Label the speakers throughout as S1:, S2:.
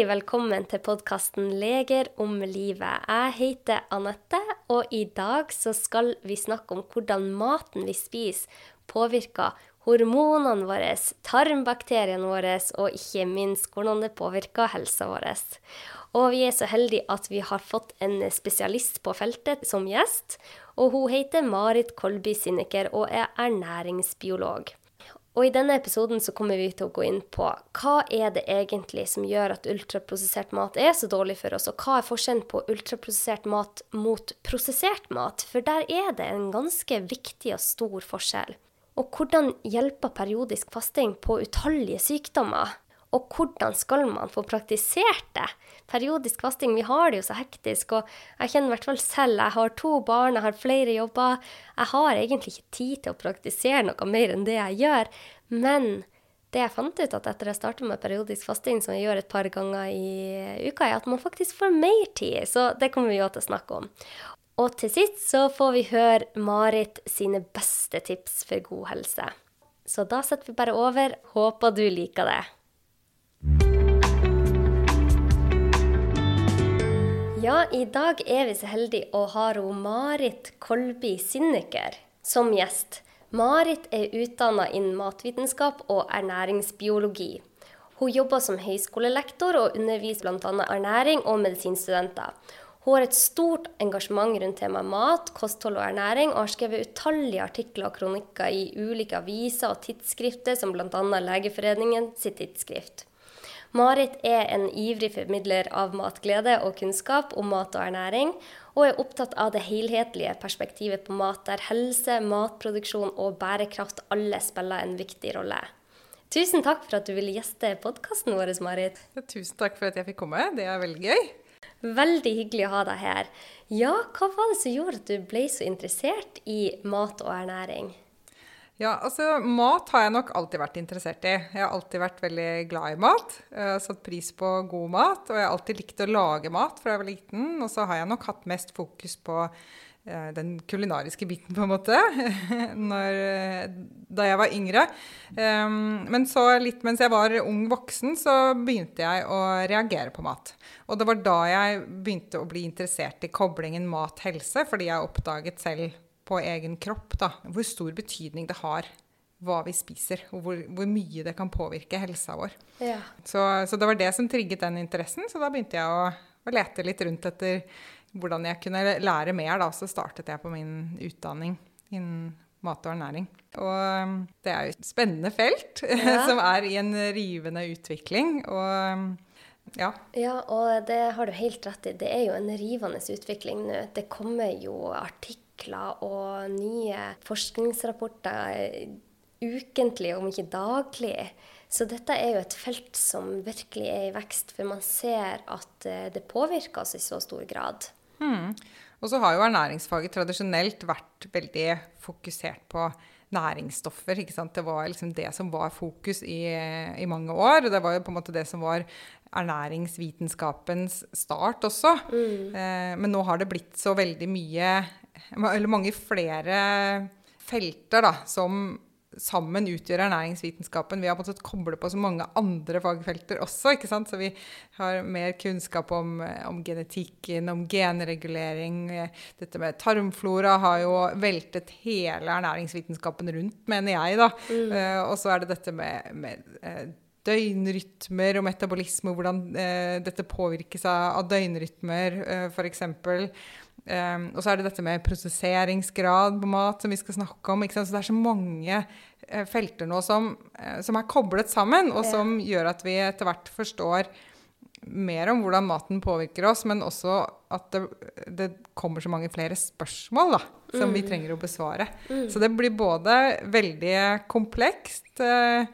S1: Hjertelig velkommen til podkasten 'Leger om livet'. Jeg heter Anette, og i dag så skal vi snakke om hvordan maten vi spiser, påvirker hormonene våre, tarmbakteriene våre, og ikke minst hvordan det påvirker helsa vår. Og vi er så heldige at vi har fått en spesialist på feltet som gjest. Og hun heter Marit Kolby Sinneker og er ernæringsbiolog. Og i denne episoden så kommer vi til å gå inn på hva er det egentlig som gjør at ultraprosessert mat er så dårlig for oss, og hva er forskjellen på ultraprosessert mat mot prosessert mat? For der er det en ganske viktig og stor forskjell. Og hvordan hjelper periodisk fasting på utallige sykdommer? Og hvordan skal man få praktisert det? Periodisk fasting, vi har det jo så hektisk, og jeg kjenner i hvert fall selv, jeg har to barn, jeg har flere jobber. Jeg har egentlig ikke tid til å praktisere noe mer enn det jeg gjør. Men det jeg fant ut at etter jeg starta med periodisk fasting, som jeg gjør et par ganger i uka, er at man faktisk får mer tid. Så det kommer vi jo til å snakke om. Og til sist så får vi høre Marit sine beste tips for god helse. Så da setter vi bare over. Håper du liker det. Ja, i dag er vi så heldige å ha Marit Kolby Sinneker som gjest. Marit er utdanna innen matvitenskap og ernæringsbiologi. Hun jobber som høyskolelektor og underviser bl.a. ernæring og medisinstudenter. Hun har et stort engasjement rundt temaet mat, kosthold og ernæring, og har skrevet utallige artikler og kronikker i ulike aviser og tidsskrifter, som bl.a. Legeforeningen sitt tidsskrift. Marit er en ivrig formidler av matglede og kunnskap om mat og ernæring, og er opptatt av det helhetlige perspektivet på mat, der helse, matproduksjon og bærekraft alle spiller en viktig rolle. Tusen takk for at du ville gjeste podkasten vår, Marit.
S2: Ja, tusen takk for at jeg fikk komme. Det er veldig gøy.
S1: Veldig hyggelig å ha deg her. Ja, hva var det som gjorde at du ble så interessert i mat og ernæring?
S2: Ja, altså Mat har jeg nok alltid vært interessert i. Jeg har alltid vært veldig glad i mat. Jeg har satt pris på god mat, og jeg har alltid likt å lage mat fra jeg var liten. Og så har jeg nok hatt mest fokus på eh, den kulinariske biten, på en måte, Når, da jeg var yngre. Um, men så litt mens jeg var ung voksen, så begynte jeg å reagere på mat. Og det var da jeg begynte å bli interessert i koblingen mat-helse, fordi jeg oppdaget selv på egen kropp da, hvor stor betydning det har hva vi spiser, og hvor, hvor mye det kan påvirke helsa vår. Ja. Så, så, det var det som trigget den interessen, så da begynte jeg å, å, lete litt rundt etter hvordan jeg kunne lære mer. Da. Så startet jeg på min utdanning innen mat og ernæring. Og um, det er jo et spennende felt ja. som er i en rivende utvikling. og um, ja.
S1: ja, og det har du helt rett i. Det er jo en rivende utvikling nå. Det kommer jo artikler artikler og nye forskningsrapporter ukentlig, om ikke daglig. Så dette er jo et felt som virkelig er i vekst, for man ser at eh, det påvirker oss i så stor grad.
S2: Mm. Og så har jo ernæringsfaget tradisjonelt vært veldig fokusert på næringsstoffer. ikke sant? Det var liksom det som var fokus i, i, mange år. Og det var jo på en måte det som var ernæringsvitenskapens start også. Mm. Eh, men nå har det blitt så veldig mye eller mange flere felter da, som sammen utgjør ernæringsvitenskapen. Vi har måttet koble på så mange andre fagfelter også. ikke sant? Så vi har mer kunnskap om, om genetikken, om genregulering. Dette med tarmflora har jo veltet hele ernæringsvitenskapen rundt, mener jeg. da. Mm. Uh, og så er det dette med, med uh, døgnrytmer og metabolisme, hvordan eh, dette påvirkes av, av døgnrytmer, eh, f.eks. Um, og så er det dette med prosesseringsgrad på mat som vi skal snakke om. Så det er så mange uh, felter nå som, uh, som, er koblet sammen, og ja. som gjør at vi etter hvert forstår mer om hvordan maten påvirker oss, men også at det, det kommer så mange flere spørsmål da, som mm. vi trenger å besvare. Mm. Så det blir både veldig komplekst, uh,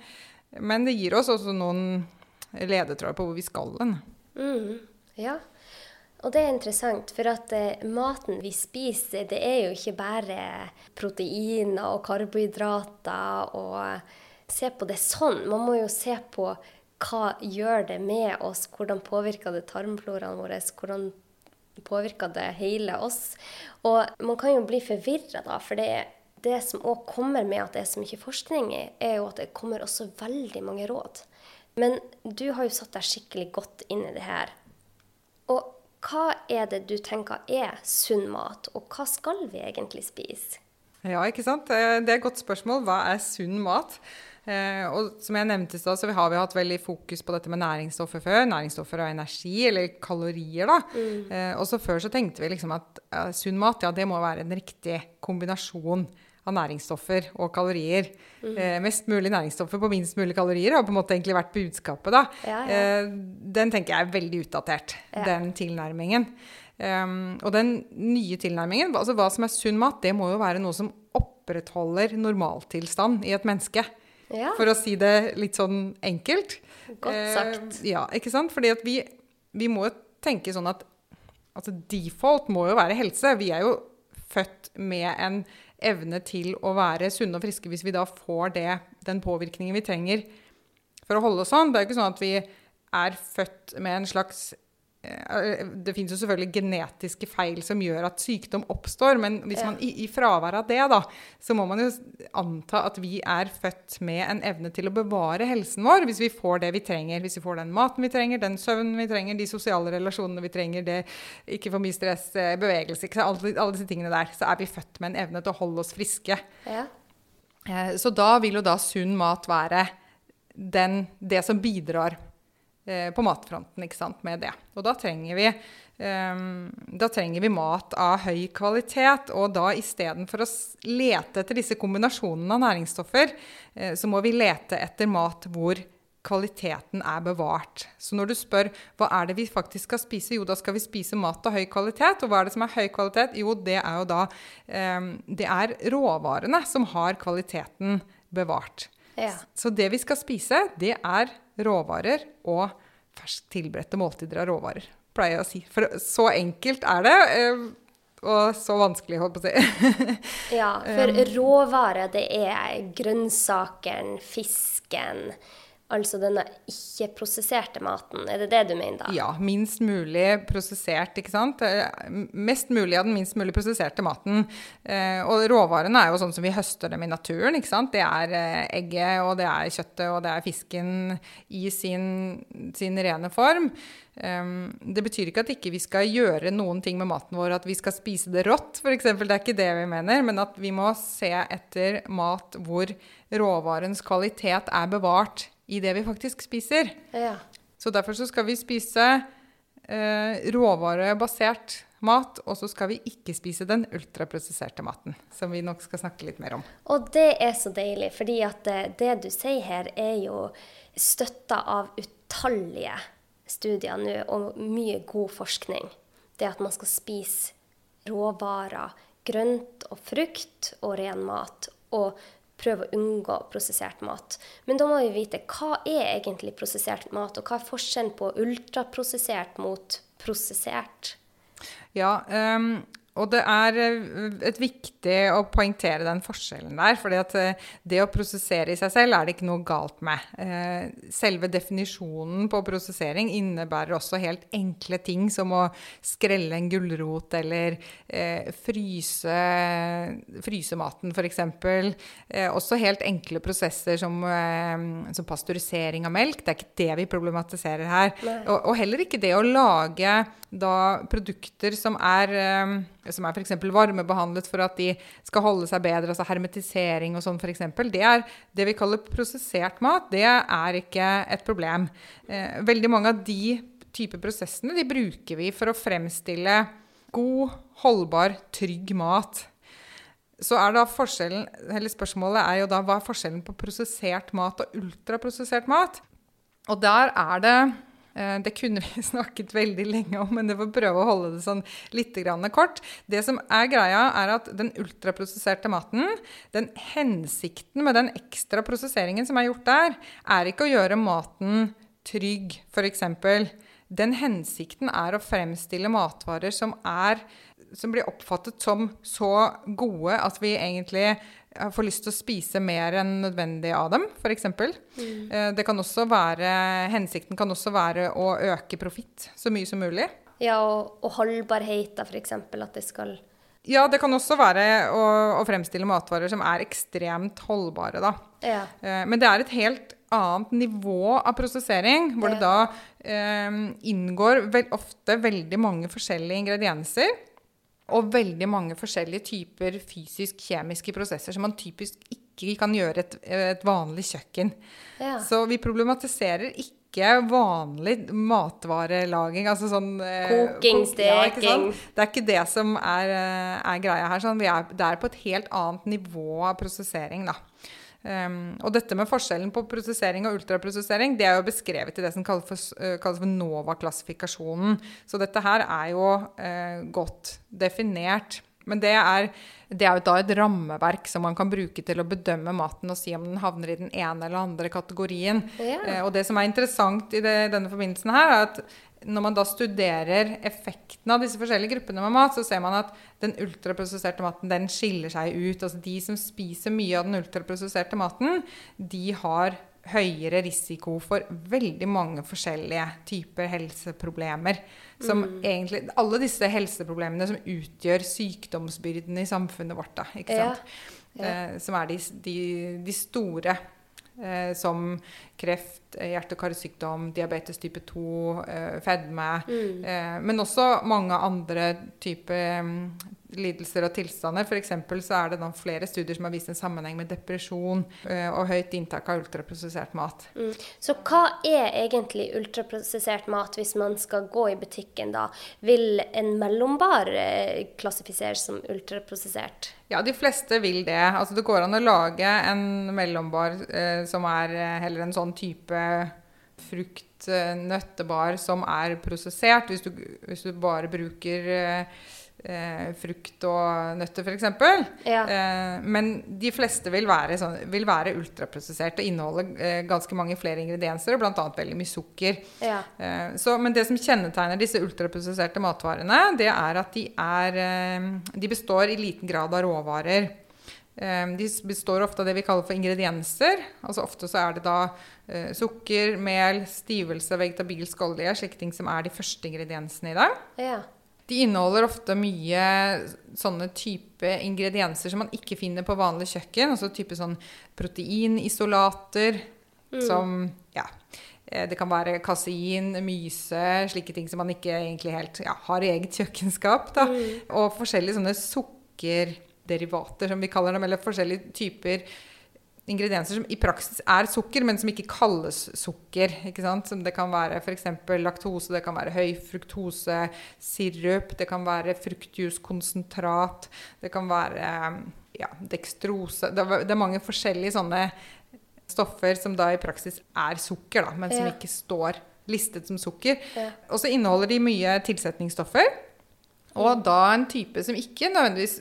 S2: men det gir oss også noen ledetråder på hvor vi skal hen.
S1: Mm. Ja. Og det er interessant, for at eh, maten vi spiser, det er jo ikke bare proteiner og karbohydrater og Se på det sånn. Man må jo se på hva gjør det med oss, hvordan påvirker det tarmfloraen vår, hvordan påvirker det hele oss. Og man kan jo bli forvirra da, for det, det som òg kommer med at det er så mye forskning er jo at det kommer også veldig mange råd. Men du har jo satt deg skikkelig godt inn i det her. Og hva er det du tenker er sunn mat, og hva skal vi egentlig spise?
S2: Ja, ikke sant. Eh, det er et godt spørsmål. Hva er sunn mat? Eh, og som jeg nevnte så har vi hatt veldig fokus på dette med næringsstoffer før. Næringsstoffer og energi, eller kalorier, da. Mm. Eh, og så før så tenkte vi liksom at sunn mat, ja, det må være en riktig kombinasjon av næringsstoffer og kalorier. Mm. Eh, mest mulig næringsstoffer på minst mulig kalorier har på en måte egentlig vært budskapet, da. Ja, ja. Eh, den tenker jeg er veldig utdatert, ja. den tilnærmingen. Um, og den nye tilnærmingen, altså hva som er sunn mat, det må jo være noe som opprettholder normaltilstand i et menneske. Ja. For å si det litt sånn enkelt.
S1: Godt sagt.
S2: Eh, ja, ikke sant? Fordi at vi, vi må tenke sånn at altså default må jo være helse. Vi er jo født med en evne til å være sunne og friske hvis vi da får det, den påvirkningen vi trenger for å holde oss sånn. Det er jo ikke sånn at vi er født med en slags det finnes jo selvfølgelig genetiske feil som gjør at sykdom oppstår, men hvis man i, i fravær av det, da, så må man jo anta at vi er født med en evne til å bevare helsen vår hvis vi får det vi trenger. Hvis vi får den maten vi trenger, den søvnen vi trenger, de sosiale relasjonene vi trenger, det ikke for mye stress, eh, bevegelse, alle, alle, disse tingene der, så er vi født med en evne til å holde oss friske. Ja. Eh, så da vil jo da sunn mat være den, det som bidrar Eh, på matfronten ikke sant, med det. Og da trenger vi um, da trenger vi mat av høy kvalitet. Og da istedenfor å lete etter disse kombinasjonene av næringsstoffer, uh, så må vi lete etter mat hvor kvaliteten er bevart. Så når du spør hva er det vi faktisk skal spise, jo da skal vi spise mat av høy kvalitet. Og hva er det som er høy kvalitet? Jo, det er jo da um, Det er råvarene som har kvaliteten bevart. Ja. Så det vi skal spise, det er råvarer og ferskt tilberedte måltider av råvarer. Pleier jeg å si. For så enkelt er det. Eh, og så vanskelig, holdt på å si.
S1: ja, for um, råvarer, det er grønnsakene, fisken, Altså denne ikke-prosesserte maten. Er det det du mener da?
S2: Ja. Minst mulig prosessert, ikke sant. Eh, mest mulig av den minst mulig prosesserte maten. Eh, og råvarene er jo sånn som vi høster dem i naturen, ikke sant. Det er eh, egget, og det er kjøttet, og det er fisken i sin, sin rene form. Um, det betyr ikke at ikke vi skal gjøre noen ting med maten vår, at vi skal spise det rått, f.eks. Det er ikke det vi mener. Men at vi må se etter mat hvor råvarens kvalitet er bevart i det vi faktisk spiser. Ja. Så derfor så skal vi spise eh, råvarebasert mat, og så skal vi ikke spise den ultraprosesserte maten, som vi nok skal snakke litt mer om.
S1: Og det er så deilig, fordi at det, det du sier her, er jo støtta av utallige studier nå, og mye god forskning. Det at man skal spise råvarer, grønt og frukt og ren mat, og prøve å unngå prosessert mat. Men da må vi vite hva er egentlig prosessert mat, og hva er forskjellen på ultraprosessert mot prosessert?
S2: Ja, um, og det er eh, et viktig å poengtere den forskjellen der. For at det å prosessere i seg selv er det ikke noe galt med. Eh, selve definisjonen på prosessering innebærer også helt enkle ting som å skrelle en gulrot eller fryse, fryse maten, f.eks. Også helt enkle prosesser som, som pasteurisering av melk. Det er ikke det vi problematiserer her. Og, og, heller ikke det å lage da produkter som er som er f.eks. varmebehandlet for at de skal holde seg bedre, altså hermetisering og sånn f.eks., det er det vi kaller prosessert mat. Det er ikke et problem. Eh, veldig mange av de type prosessene de bruker vi for å fremstille god, holdbar, trygg mat. Så er da forskjellen, eller Spørsmålet er jo da hva er forskjellen på prosessert mat og ultraprosessert mat? Og der er det det kunne vi snakket veldig lenge om, men det får prøve å holde det sånn litt kort. Det som er greia, er at den ultraprosesserte maten, den hensikten med den ekstra prosesseringen som er gjort der, er ikke å gjøre maten trygg, f.eks. Den hensikten er å fremstille matvarer som, er, som blir oppfattet som så gode at vi egentlig får lyst til å spise mer enn nødvendig av dem, f.eks. Mm. Eh, kan være, hensikten kan også være å øke profitt så mye som mulig.
S1: Ja, og, og holdbarhet, f.eks. At det skal
S2: Ja, det kan også være å, å, fremstille matvarer som er ekstremt holdbare, da.
S1: Ja.
S2: Eh, Men det er et helt annet nivå av prosessering, hvor det da eh, inngår vel, ofte veldig mange forskjellige ingredienser. Og veldig mange forskjellige typer fysisk-kjemiske prosesser som man typisk ikke kan gjøre et, et vanlig kjøkken.
S1: Ja.
S2: Så vi problematiserer ikke vanlig matvarelaging. Altså sånn eh,
S1: Koking,
S2: kok- ja,
S1: steking.
S2: sant? Det er ikke det som er, eh, er greia her. Sånn. Vi er, det er på et helt annet nivå av prosessering, da. Um, og dette med forskjellen på prosessering og ultraprosessering, det er jo beskrevet i det som kalles for, eh, for NOVA-klassifikasjonen. Så dette her er jo uh, godt definert. Men det er, det er jo da et rammeverk som man kan bruke til å bedømme maten og si om den havner i den ene eller andre kategorien.
S1: Ja.
S2: Uh, og det som er interessant i det, denne forbindelsen her, er at når man da studerer effekten av disse forskjellige gruppene med mat, så ser man at den ultraprosesserte maten den skiller seg ut. Altså de som spiser mye av den ultraprosesserte maten, de har høyere risiko for veldig mange forskjellige typer helseproblemer. Som egentlig, alle disse helseproblemene som utgjør sykdomsbyrden i samfunnet vårt. Da, ikke
S1: Ja.
S2: Ja. Eh, som er de, de, de store. Eh, som kreft, hjerte- og karsykdom, diabetes type 2, eh, fedme. Eh, men også mange andre typer mm, lidelser og tilstander. F.eks. så er det da flere studier som har vist en sammenheng med depresjon eh, og høyt inntak av ultraprosessert mat.
S1: Mm. Så hva er egentlig ultraprosessert mat hvis man skal gå i butikken da? Vil en mellombar eh, klassifiseres som ultraprosessert?
S2: Ja, de fleste vil det. Altså det går an å lage en mellombar eh, som er eh, heller en sånn type frukt, eh, nøttebar som er prosessert. Hvis du, hvis du bare bruker eh, eh, frukt og nøtter, f.eks.
S1: Ja.
S2: Eh, men de fleste vil være, sånn, vil være ultraprosessert og inneholde eh, ganske mange flere ingredienser, og bl.a. veldig mye sukker.
S1: Ja.
S2: Eh, Så, men det som kjennetegner disse ultraprosesserte matvarene, det er at de, er, de består i liten grad av råvarer. Eh, De består ofte av det vi kaller for ingredienser. Altså Ofte så er det da eh, sukker, mel, stivelse, vegetabilsk olje, slike ting som er de første ingrediensene i det.
S1: ja.
S2: De inneholder ofte mye sånne type ingredienser som man ikke finner på vanlig kjøkken. Altså type sånn proteinisolater som Ja. eh, Det kan være kasein, myse, slike ting som man ikke egentlig helt ja, har i eget kjøkkenskap. Da. Og forskjellige sånne sukkerderivater, som vi kaller dem, eller forskjellige typer ingredienser som i praksis er sukker, men som ikke kalles sukker. Ikke? Som det kan være f.eks. laktose, det kan være høyfruktose, sirup, det kan være fruktjuskonsentrat, det kan være ja, dekstrose det det er mange forskjellige sånne stoffer som da i praksis er sukker, da, men som
S1: Ja.
S2: ikke står listet som sukker.
S1: Ja.
S2: Og så inneholder de mye tilsetningsstoffer. Og da en type som ikke nødvendigvis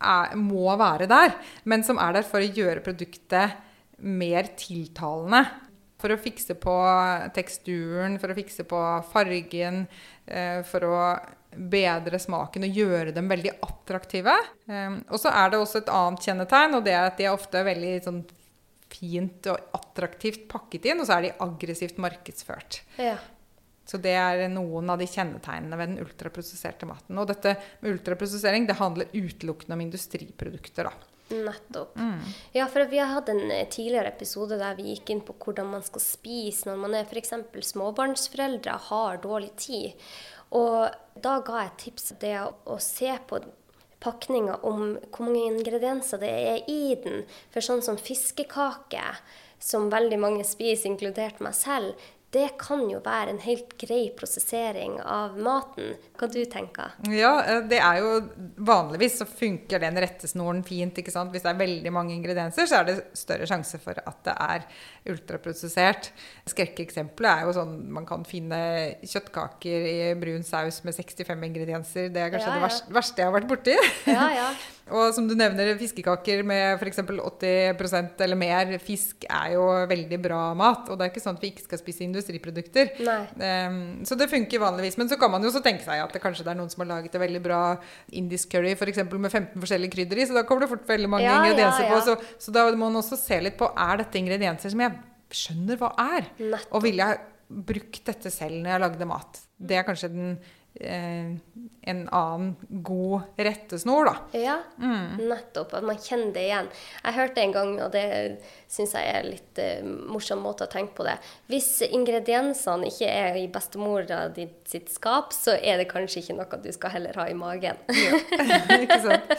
S2: er, må være der, men som er der for å gjøre produktet mer tiltalende. For å fikse på teksturen, for å fikse på fargen, eh, for å bedre smaken og gjøre dem veldig attraktive. Eh, og så er det også et annet kjennetegn, og det er at de er ofte veldig sånn fint og attraktivt pakket inn, og så er de aggressivt markedsført.
S1: ja.
S2: Så det er noen av de kjennetegnene ved den ultraprosesserte maten. Og dette med ultraprosessering det handler utelukkende om industriprodukter. da.
S1: Nettopp. Ja, for vi har hatt en eh, tidligere episode der vi gikk inn på hvordan man skal spise når man er f.eks. småbarnsforeldre og har dårlig tid. Og da ga jeg tips det å, å se på pakninga om hvor mange ingredienser det er i den. For sånn som fiskekake, som veldig mange spiser, inkludert meg selv, det kan jo være en helt grei prosessering av maten. Hva du tenker
S2: Ja, eh, det er jo Vanligvis så funker den rettesnoren fint. ikke sant? Hvis det er veldig mange ingredienser, så er det større sjanse for at det er ultraprosessert. Skrekkeksempelet er jo sånn man kan finne kjøttkaker i brun saus med 65 ingredienser. Det er kanskje
S1: Ja,
S2: det
S1: ja.
S2: verste, verste jeg har vært borti.
S1: Ja, ja.
S2: Og som du nevner, fiskekaker med f.eks. 80% eller mer fisk er jo veldig bra mat. Og det er ikke sånn at vi ikke skal spise industriprodukter. Ehm, så det funker vanligvis. Men så kan man jo også tenke seg at det kanskje det er noen som har laget et veldig bra indisk curry for eksempel, med 15 forskjellige krydder i, så da kommer det fort veldig mange ingredienser på. Så, så da må man også se litt på er dette ingredienser som jeg skjønner hva er.
S1: Nettopp.
S2: Og ville jeg brukt dette selv når jeg lagde mat? Det er kanskje den en annen god rettesnor, da.
S1: Ja, nettopp. At man kjenner det igjen. Jeg hørte en gang, og det syns jeg er litt eh, morsom måte å tenke på det Hvis ingrediensene ikke er i bestemora sitt skap, så er det kanskje ikke noe du skal heller ha i magen. ja.
S2: ikke sant?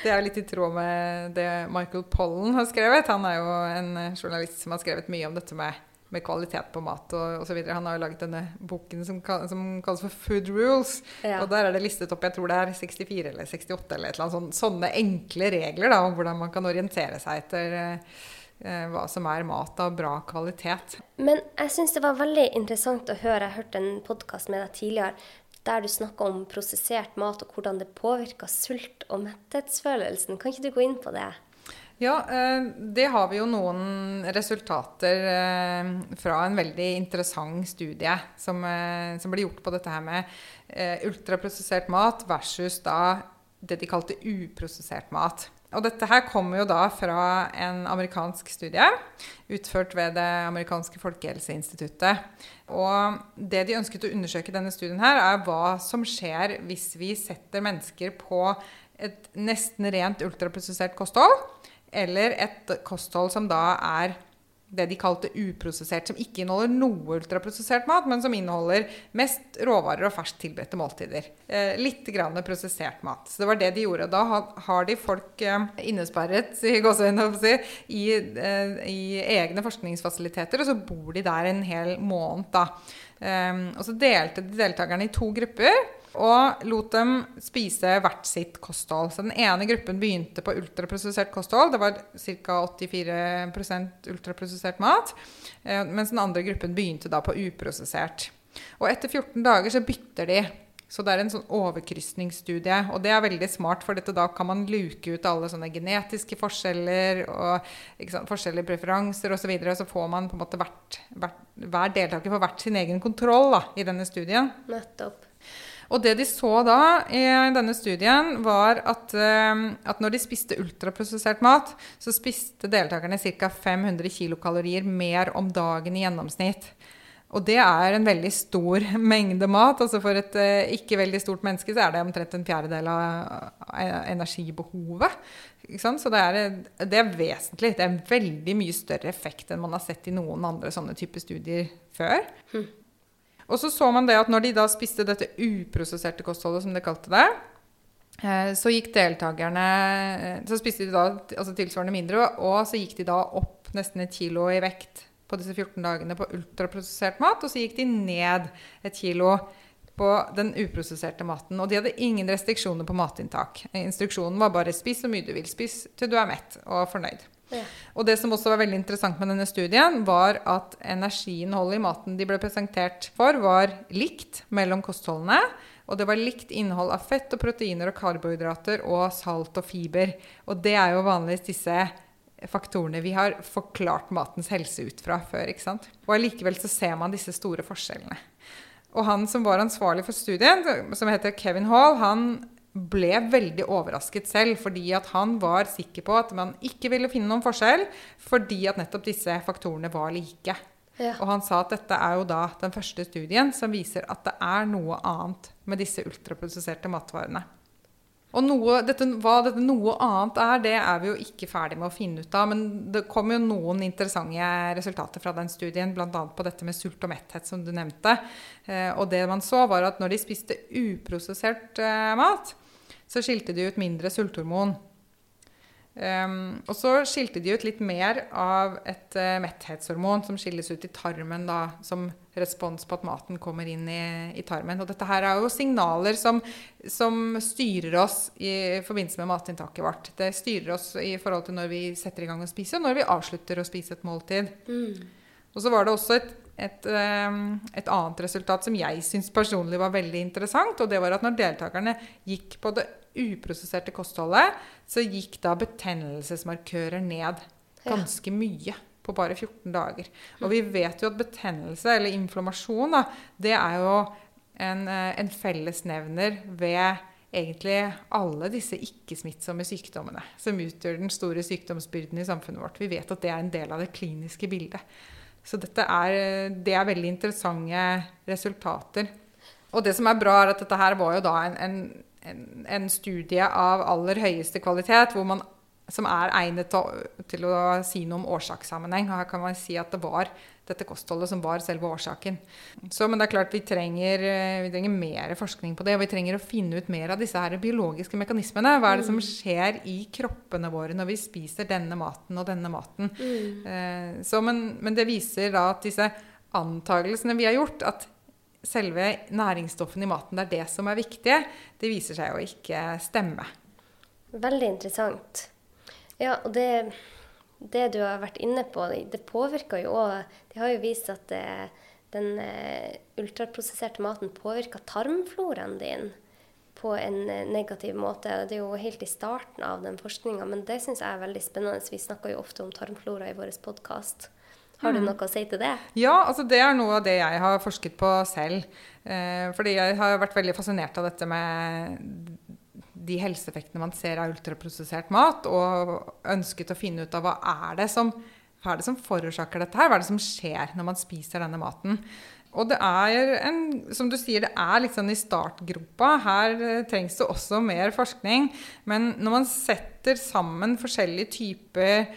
S2: Det er litt i tråd med det Michael Pollen har skrevet. Han er jo en journalist som har skrevet mye om dette med, med kvalitet på mat og osv. Han har jo laget denne boken som, som kalles for Food Rules.
S1: Ja.
S2: Og der er det listet opp jeg tror det er 64 eller 68 eller et eller annet sånt, sånne enkle regler da, om hvordan man kan orientere seg etter eh, eh, hva som er mat av bra kvalitet.
S1: Men jeg syns det var veldig interessant å høre. Jeg hørte en podkast med deg tidligere der du snakka om prosessert mat og hvordan det påvirker sult- og metthetsfølelsen. Kan ikke du gå inn på det?
S2: Ja, eh, det har vi jo noen resultater eh, fra en veldig interessant studie som, eh, som ble gjort på dette her med ultraprosessert mat versus da det de kalte uprosessert mat. Og dette her kommer jo da fra en amerikansk studie utført ved det amerikanske folkehelseinstituttet. Og det de ønsket å undersøke i denne studien her, er hva som skjer hvis vi setter mennesker på et nesten rent ultraprosessert kosthold, eller et kosthold som da er det de kalte uprosessert, som ikke inneholder noe ultraprosessert mat, men som inneholder mest råvarer og ferskt tilberedte måltider. Eh, litt grann prosessert mat. Så det var det de gjorde. Da har de folk eh, innesperret i, i, eh, i egne forskningsfasiliteter, og så bor de der en hel måned. da. Eh, og så delte de deltakerne i to grupper. Og lot dem spise hvert sitt kosthold. Så den ene gruppen begynte på ultraprosessert kosthold. Det var ca. 84 ultraprosessert mat. eh, Mens den andre gruppen begynte da på uprosessert. Og etter 14 dager så bytter de. Så det er en sånn overkrysningsstudie. Og det er veldig smart, for dette da kan man luke ut alle sånne genetiske forskjeller og sant, forskjellige preferanser osv. Og, så og så får man på en måte hvert, hvert, hver deltaker får hvert sin egen kontroll da, i denne studien.
S1: Nettopp.
S2: Og det de så da i denne studien, var at, eh, at når de spiste ultraprosessert mat, så spiste deltakerne ca. 500 kilokalorier mer om dagen i gjennomsnitt. Og det er en veldig stor mengde mat. altså For et eh, ikke veldig stort menneske så er det omtrent en fjerdedel av av energibehovet. Så det er, det er vesentlig. Det er en veldig mye større effekt enn man har sett i noen andre sånne typer studier før. Og så så man det at når de da spiste dette uprosesserte kostholdet, som de kalte det, eh, så gikk deltakerne eh, Så spiste de da altså tilsvarende mindre, og så gikk de da opp nesten et kilo i vekt på disse 14 dagene på ultraprosessert mat, og så gikk de ned et kilo på den uprosesserte maten. Og de hadde ingen restriksjoner på matinntak. Instruksjonen var bare 'spis så mye du vil', spis til du er mett og fornøyd. Og det som også var veldig interessant med denne studien, var at energiinnholdet i maten de ble presentert for, var likt mellom kostholdene. Og det var likt innhold av fett og proteiner og karbohydrater og salt og fiber. Og det er jo vanligvis disse faktorene vi har forklart matens helse ut fra før. ikke sant? Og allikevel så ser man disse store forskjellene. Og han som var ansvarlig for studien, som heter Kevin Hall, han ble veldig overrasket selv, fordi at han var sikker på at man ikke ville finne noen forskjell, fordi at nettopp disse faktorene var like.
S1: Ja.
S2: Og han sa at dette er jo da den første studien som viser at det er noe annet med disse ultraprosesserte matvarene. Og noe, dette, hva dette noe annet er, det er vi jo ikke ferdig med å finne ut av. Men det kom jo noen interessante resultater fra den studien, bl.a. på dette med sult og metthet, som du nevnte. Eh, og det man så, var at når de spiste uprosessert eh, mat, så skilte de ut mindre sulthormon. Um, og så skilte de ut litt mer av et uh, metthetshormon som skilles ut i tarmen da, som respons på at maten kommer inn i, i tarmen. Og dette her er jo signaler som, som styrer oss i forbindelse med matinntaket vårt. Det styrer oss i forhold til når vi setter i gang å spise, og når vi avslutter å spise et måltid. Og så var det også et, et, um, et annet resultat som jeg syns personlig var veldig interessant. Og det var at når deltakerne gikk på det uprosesserte kostholdet, så gikk da betennelsesmarkører ned ganske mye på bare 14 dager. Og vi vet jo at betennelse, eller inflammasjon, da, det er jo en, eh, en fellesnevner ved egentlig alle disse ikke-smittsomme sykdommene som utgjør den store sykdomsbyrden i samfunnet vårt. Vi vet at det er en del av det kliniske bildet. Så er, det er veldig interessante resultater. Og det som er bra, er at dette her var jo da en, en, en, en studie av aller høyeste kvalitet, man, som er egnet til, til å si noe om årsakssammenheng. Her kan man si at det var dette kostholdet som var selve årsaken. Så, men det er klart vi trenger, vi trenger mer forskning på det, og vi trenger å finne ut mer av disse her biologiske mekanismene. Hva er det som mm. skjer i kroppene våre når vi spiser denne maten og denne maten? Mm. Eh, så, men, men, det viser da at disse antagelsene vi har gjort, at selve næringsstoffene i maten det er det som er viktige, det viser seg å ikke stemme.
S1: Veldig interessant. Ja, og det, det du har vært inne på, det påvirker jo òg Det har jo vist at det, den uh, ultraprosesserte maten påvirker tarmfloraen din på en uh, negativ måte. Det er jo helt i starten av den forskninga, men det syns jeg er veldig spennende. Vi snakker jo ofte om tarmflora i vår podkast. Har du mm. noe å si til det?
S2: Ja, altså det er noe av det jeg har forsket på selv. Eh, fordi jeg har vært veldig fascinert av dette med de helseeffektene man ser av ultraprosessert mat, og ønsket å finne ut av hva er det som, hva er det som forårsaker dette her? Hva er det som skjer når man spiser denne maten? Og det er en, som du sier, det er litt sånn i startgropa. Her eh, trengs det også mer forskning. Men når man setter sammen forskjellige typer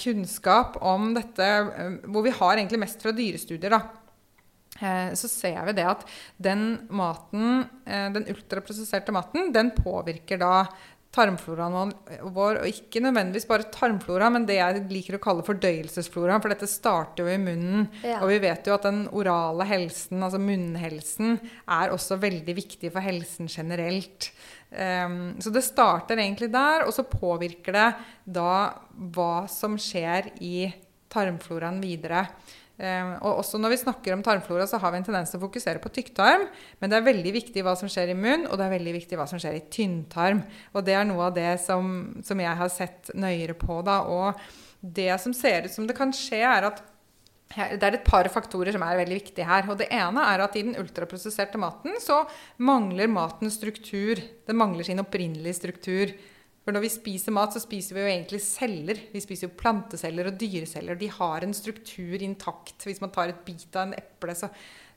S2: kunnskap om dette, eh, hvor vi har egentlig mest fra dyrestudier, da, eh, så ser vi det at den maten, den ultraprosesserte maten, den påvirker da tarmfloraen vår, og ikke nødvendigvis bare tarmflora, men det jeg liker å kalle fordøyelsesflora, for dette starter jo i munnen. Ja. Og vi vet jo at den orale helsen, altså munnhelsen, er også veldig viktig for helsen generelt. Um, så det starter egentlig der, og så påvirker det da hva som skjer i tarmfloraen videre. Um, og også når vi snakker om tarmflora, så har vi en tendens til å fokusere på tykktarm. Men det er veldig viktig hva som skjer i munn, og det er veldig viktig hva som skjer i tynntarm. Og det er noe av det som, som jeg har sett nøyere på. da, Og det som ser ut som det kan skje, er at det er et par faktorer som er veldig viktige her. og Det ene er at i den ultraprosesserte maten så mangler maten struktur. Den mangler sin opprinnelige struktur. For når vi spiser mat, så spiser vi jo egentlig celler. Vi spiser jo planteceller og dyreceller. De har en struktur intakt. Hvis man tar et bit av en eple, så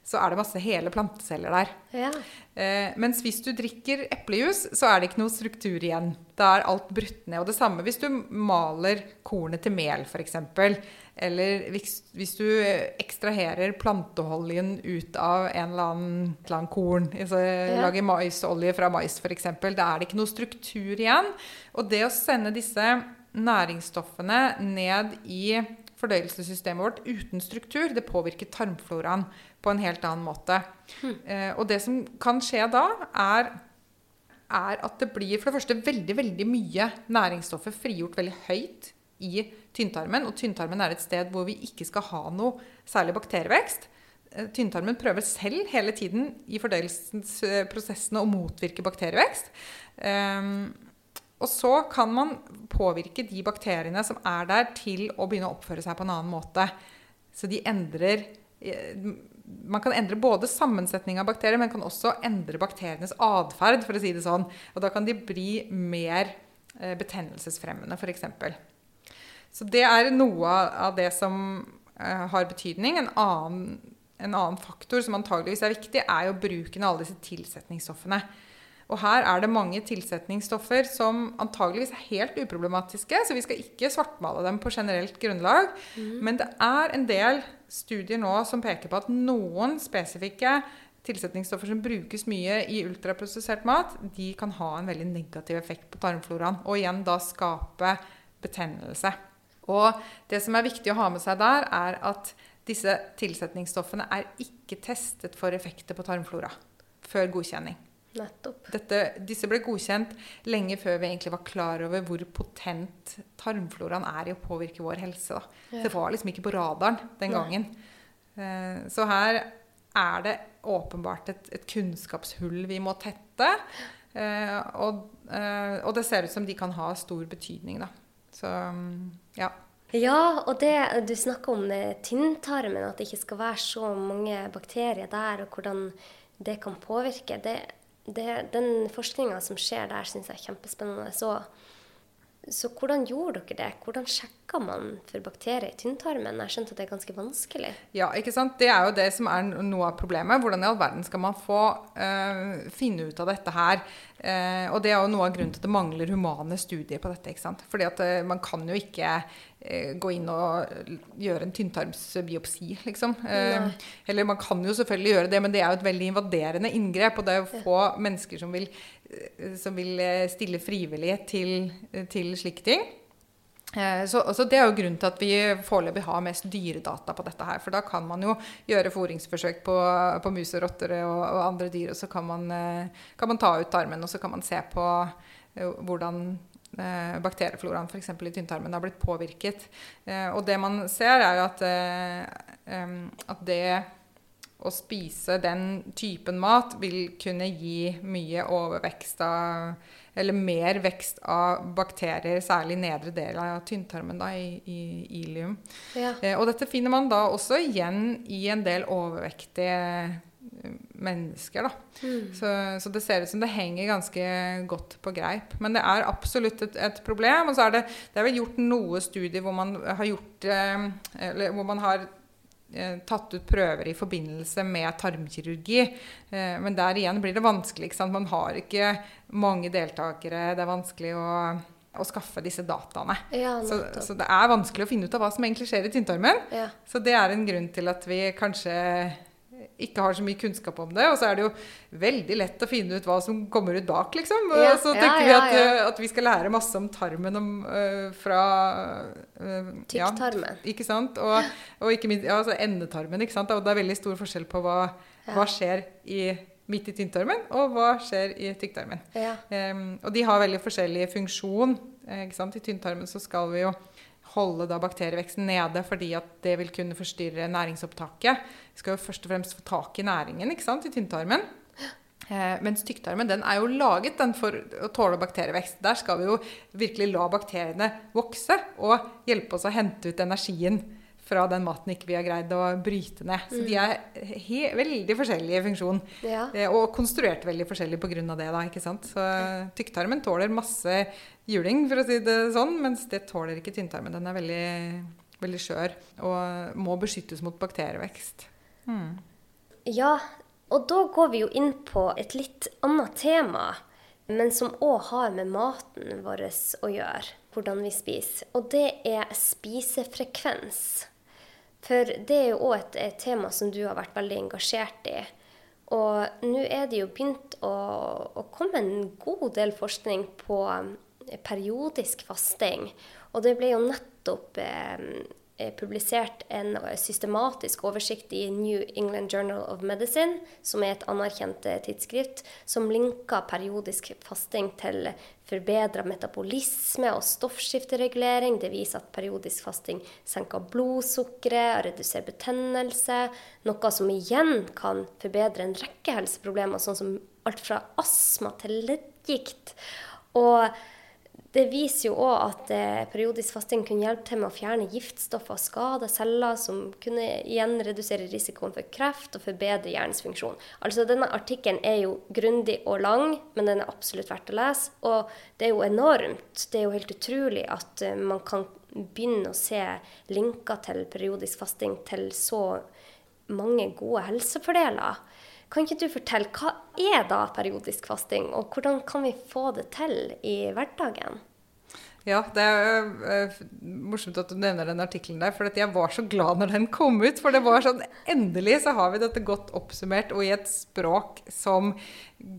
S2: så er det masse hele planteceller der. Ja. Eh, mens hvis du drikker eplejus, så er det ikke noe struktur igjen. Da er alt brutt ned. Og det samme hvis du maler kornet til mel, f.eks. Eller hvis, du ekstraherer planteoljen ut av en eller annen, et eller annet korn. Altså, ja. Lager maisolje fra mais, f.eks. Da er det ikke noe struktur igjen. Og det å sende disse næringsstoffene ned i fordøyelsessystemet vårt uten struktur, det påvirker tarmfloraen på en helt annen måte. Mm. Eh, og det som kan skje da, er, er, at det blir for det første veldig, veldig mye næringsstoffer frigjort veldig høyt i tynntarmen. Og tynntarmen er et sted hvor vi ikke skal ha noe særlig bakterievekst. Eh, tynntarmen prøver selv hele tiden i fordøyelsesprosessene å motvirke bakterievekst. Um, og så kan man påvirke de bakteriene som er der, til å begynne å oppføre seg på en annen måte. Så de endrer eh, Man kan endre både sammensetning av bakterier, men kan også endre bakterienes atferd, for å si det sånn. Og da kan de bli mer eh, betennelsesfremmende, f.eks. Så det er noe av det som eh, har betydning. En annen, en annen faktor som antageligvis er viktig, er jo bruken av alle disse tilsetningsstoffene. Og her er det mange tilsetningsstoffer som antageligvis er helt uproblematiske, så vi skal ikke svartmale dem på generelt grunnlag. Mm. Men det er en del studier nå som peker på at noen spesifikke tilsetningsstoffer som brukes mye i ultraprosessert mat, de kan ha en veldig negativ effekt på tarmfloraen. Og igjen da skape betennelse. Og det som er viktig å ha med seg der, er at disse tilsetningsstoffene er ikke testet for effekter på tarmflora før godkjenning. Dette, disse ble godkjent lenge før vi egentlig var klar over hvor potent tarmfloraen er i å påvirke vår helse. Ja. Det var liksom ikke på radaren den gangen. Nei. så her er det åpenbart et, et kunnskapshull vi må tette. Eh, og, eh, og, det ser ut som de kan ha stor betydning, da. Så ja.
S1: Ja, og det du snakker om tynntarmen, at det ikke skal være så mange bakterier der, og hvordan det kan påvirke. Det det, den forskninga som skjer der, syns jeg er kjempespennende. Så Så hvordan gjorde dere det? Hvordan sjekka man for bakterier i tynntarmen? Jeg skjønte at det er ganske vanskelig.
S2: Ja, ikke sant? Det er jo det som er noe av problemet. Hvordan i all verden skal man få uh, finne ut av dette her? Uh, og det er jo noe av grunnen til at det mangler humane studier på dette. ikke sant? Fordi at uh, man kan jo ikke gå inn og gjøre en tynntarmsbiopsi, liksom. eller man kan jo selvfølgelig gjøre det, men det er jo et veldig invaderende inngrep. Og det er jo få mennesker som vil som vil eh, stille frivillig til, til slike ting. Eh, så, så, Det er jo grunnen til at vi foreløpig har mest dyredata på dette. her, For da kan man jo gjøre foringsforsøk på, på mus og rotter og, og, andre dyr. Og så kan man, kan man, ta ut tarmen og så kan man se på hvordan eh, bakteriefloraen f.eks. i tynntarmen har blitt påvirket. Eh, og det man ser, er at, eh, at det å spise den typen mat vil kunne gi mye overvekst av Eller mer vekst av bakterier, særlig nedre del av tynntarmen, da, i, i ilium. Ja. Eh, og dette finner man da også igjen i en del overvektige eh, mennesker. Da. Mm. Så, så, det ser ut som det henger ganske godt på greip. Men det er absolutt et, et problem. Og så er det, det er vel gjort noe studier hvor man har gjort eh, eller hvor man har tatt ut prøver i forbindelse med tarmkirurgi. Eh, men der igjen blir det vanskelig. Man har ikke mange deltakere. Det er vanskelig å, å skaffe disse dataene. Ja, så, så, det er vanskelig å finne ut av hva som egentlig skjer i tynntarmen. Ja. Så det er en grunn til at vi kanskje ikke har så mye kunnskap om det. Og så er det jo veldig lett å finne ut hva som kommer ut bak, liksom. Og ja, så tenker ja, ja, vi at, at, vi skal lære masse om tarmen om, uh, fra
S1: uh, Tykktarmen.
S2: ikke sant? Og, og ikke minst ja, altså endetarmen. ikke sant? Og det er veldig stor forskjell på hva, hva skjer i midt i tynntarmen, og hva skjer i tykktarmen. Um, og de har veldig forskjellig funksjon. Ikke sant? I tynntarmen så skal vi jo holde da bakterieveksten nede fordi at det vil kunne forstyrre næringsopptaket. Vi skal jo først og fremst få tak i næringen ikke sant, i tynntarmen. Eh, mens tykktarmen den er jo laget den for å tåle bakterievekst. Der skal vi jo virkelig la bakteriene vokse og hjelpe oss å hente ut energien fra den maten ikke vi har greid å bryte ned. Så de er he veldig forskjellige i funksjon. Ja. Eh, og konstruert veldig forskjellig pga. det. da, ikke sant? Så tykktarmen tåler masse juling, for å si det sånn, mens det tåler ikke tynntarmen. Den er veldig, veldig skjør og må beskyttes mot bakterievekst. Mm.
S1: Ja, og da går vi jo inn på et litt annet tema, men som òg har med maten vår å gjøre. Hvordan vi spiser. Og det er spisefrekvens. For det er jo òg et, et, tema som du har vært veldig engasjert i. Og nå er det jo begynt å, å komme en god del forskning på eh, periodisk fasting. Og det ble jo nettopp eh, publisert en systematisk oversikt i New England Journal of Medicine, som er et anerkjent eh, tidsskrift, som linker periodisk fasting til forbedra metabolisme og stoffskifteregulering. Det viser at periodisk fasting senker blodsukkeret og reduserer betennelse, noe som igjen kan forbedre en rekke helseproblemer, sånn som alt fra astma til leddgikt. Og det viser jo òg at eh, periodisk fasting kunne hjelpe til med å fjerne giftstoffer og skade celler, som kunne igjen redusere risikoen for kreft og forbedre hjernens funksjon. Altså Denne artikkelen er jo grundig og lang, men den er absolutt verdt å lese. Og det er jo enormt. Det er jo helt utrolig at eh, man kan begynne å se linker til periodisk fasting til så mange gode helsefordeler. Kan ikke du fortelle, hva er da periodisk fasting, og hvordan kan vi få det til i hverdagen?
S2: Ja, det er uh, morsomt at du nevner den artikkelen der. For jeg var så glad når den kom ut. For det var sånn Endelig så har vi dette godt oppsummert og i et språk som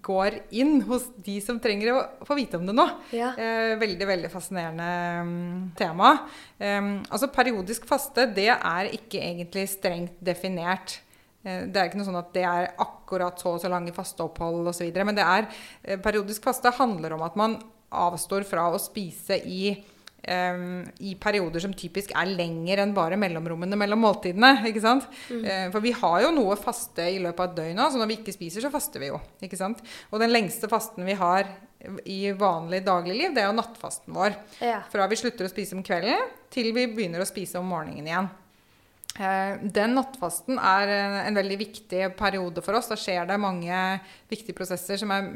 S2: går inn hos de som trenger å få vite om det nå. Ja. Uh, veldig, veldig fascinerende um, tema. Um, altså periodisk faste, det er ikke egentlig strengt definert. Eh, det er ikke noe sånn at det er akkurat så og så lange fasteopphold osv. Men det er, eh, periodisk faste handler om at man avstår fra å spise i, um, i perioder som typisk er lenger enn bare mellomrommene mellom måltidene. ikke sant? Mm. For vi har jo noe faste i løpet av et døgn òg, så når vi ikke spiser, så faster vi jo. ikke sant? Og den lengste fasten vi har i vanlig dagligliv, det er jo nattfasten vår. Ja. Fra vi slutter å spise om kvelden til vi begynner å spise om morgenen igjen. Eh, den nattfasten er en veldig viktig periode for oss. Da skjer det mange viktige prosesser som er,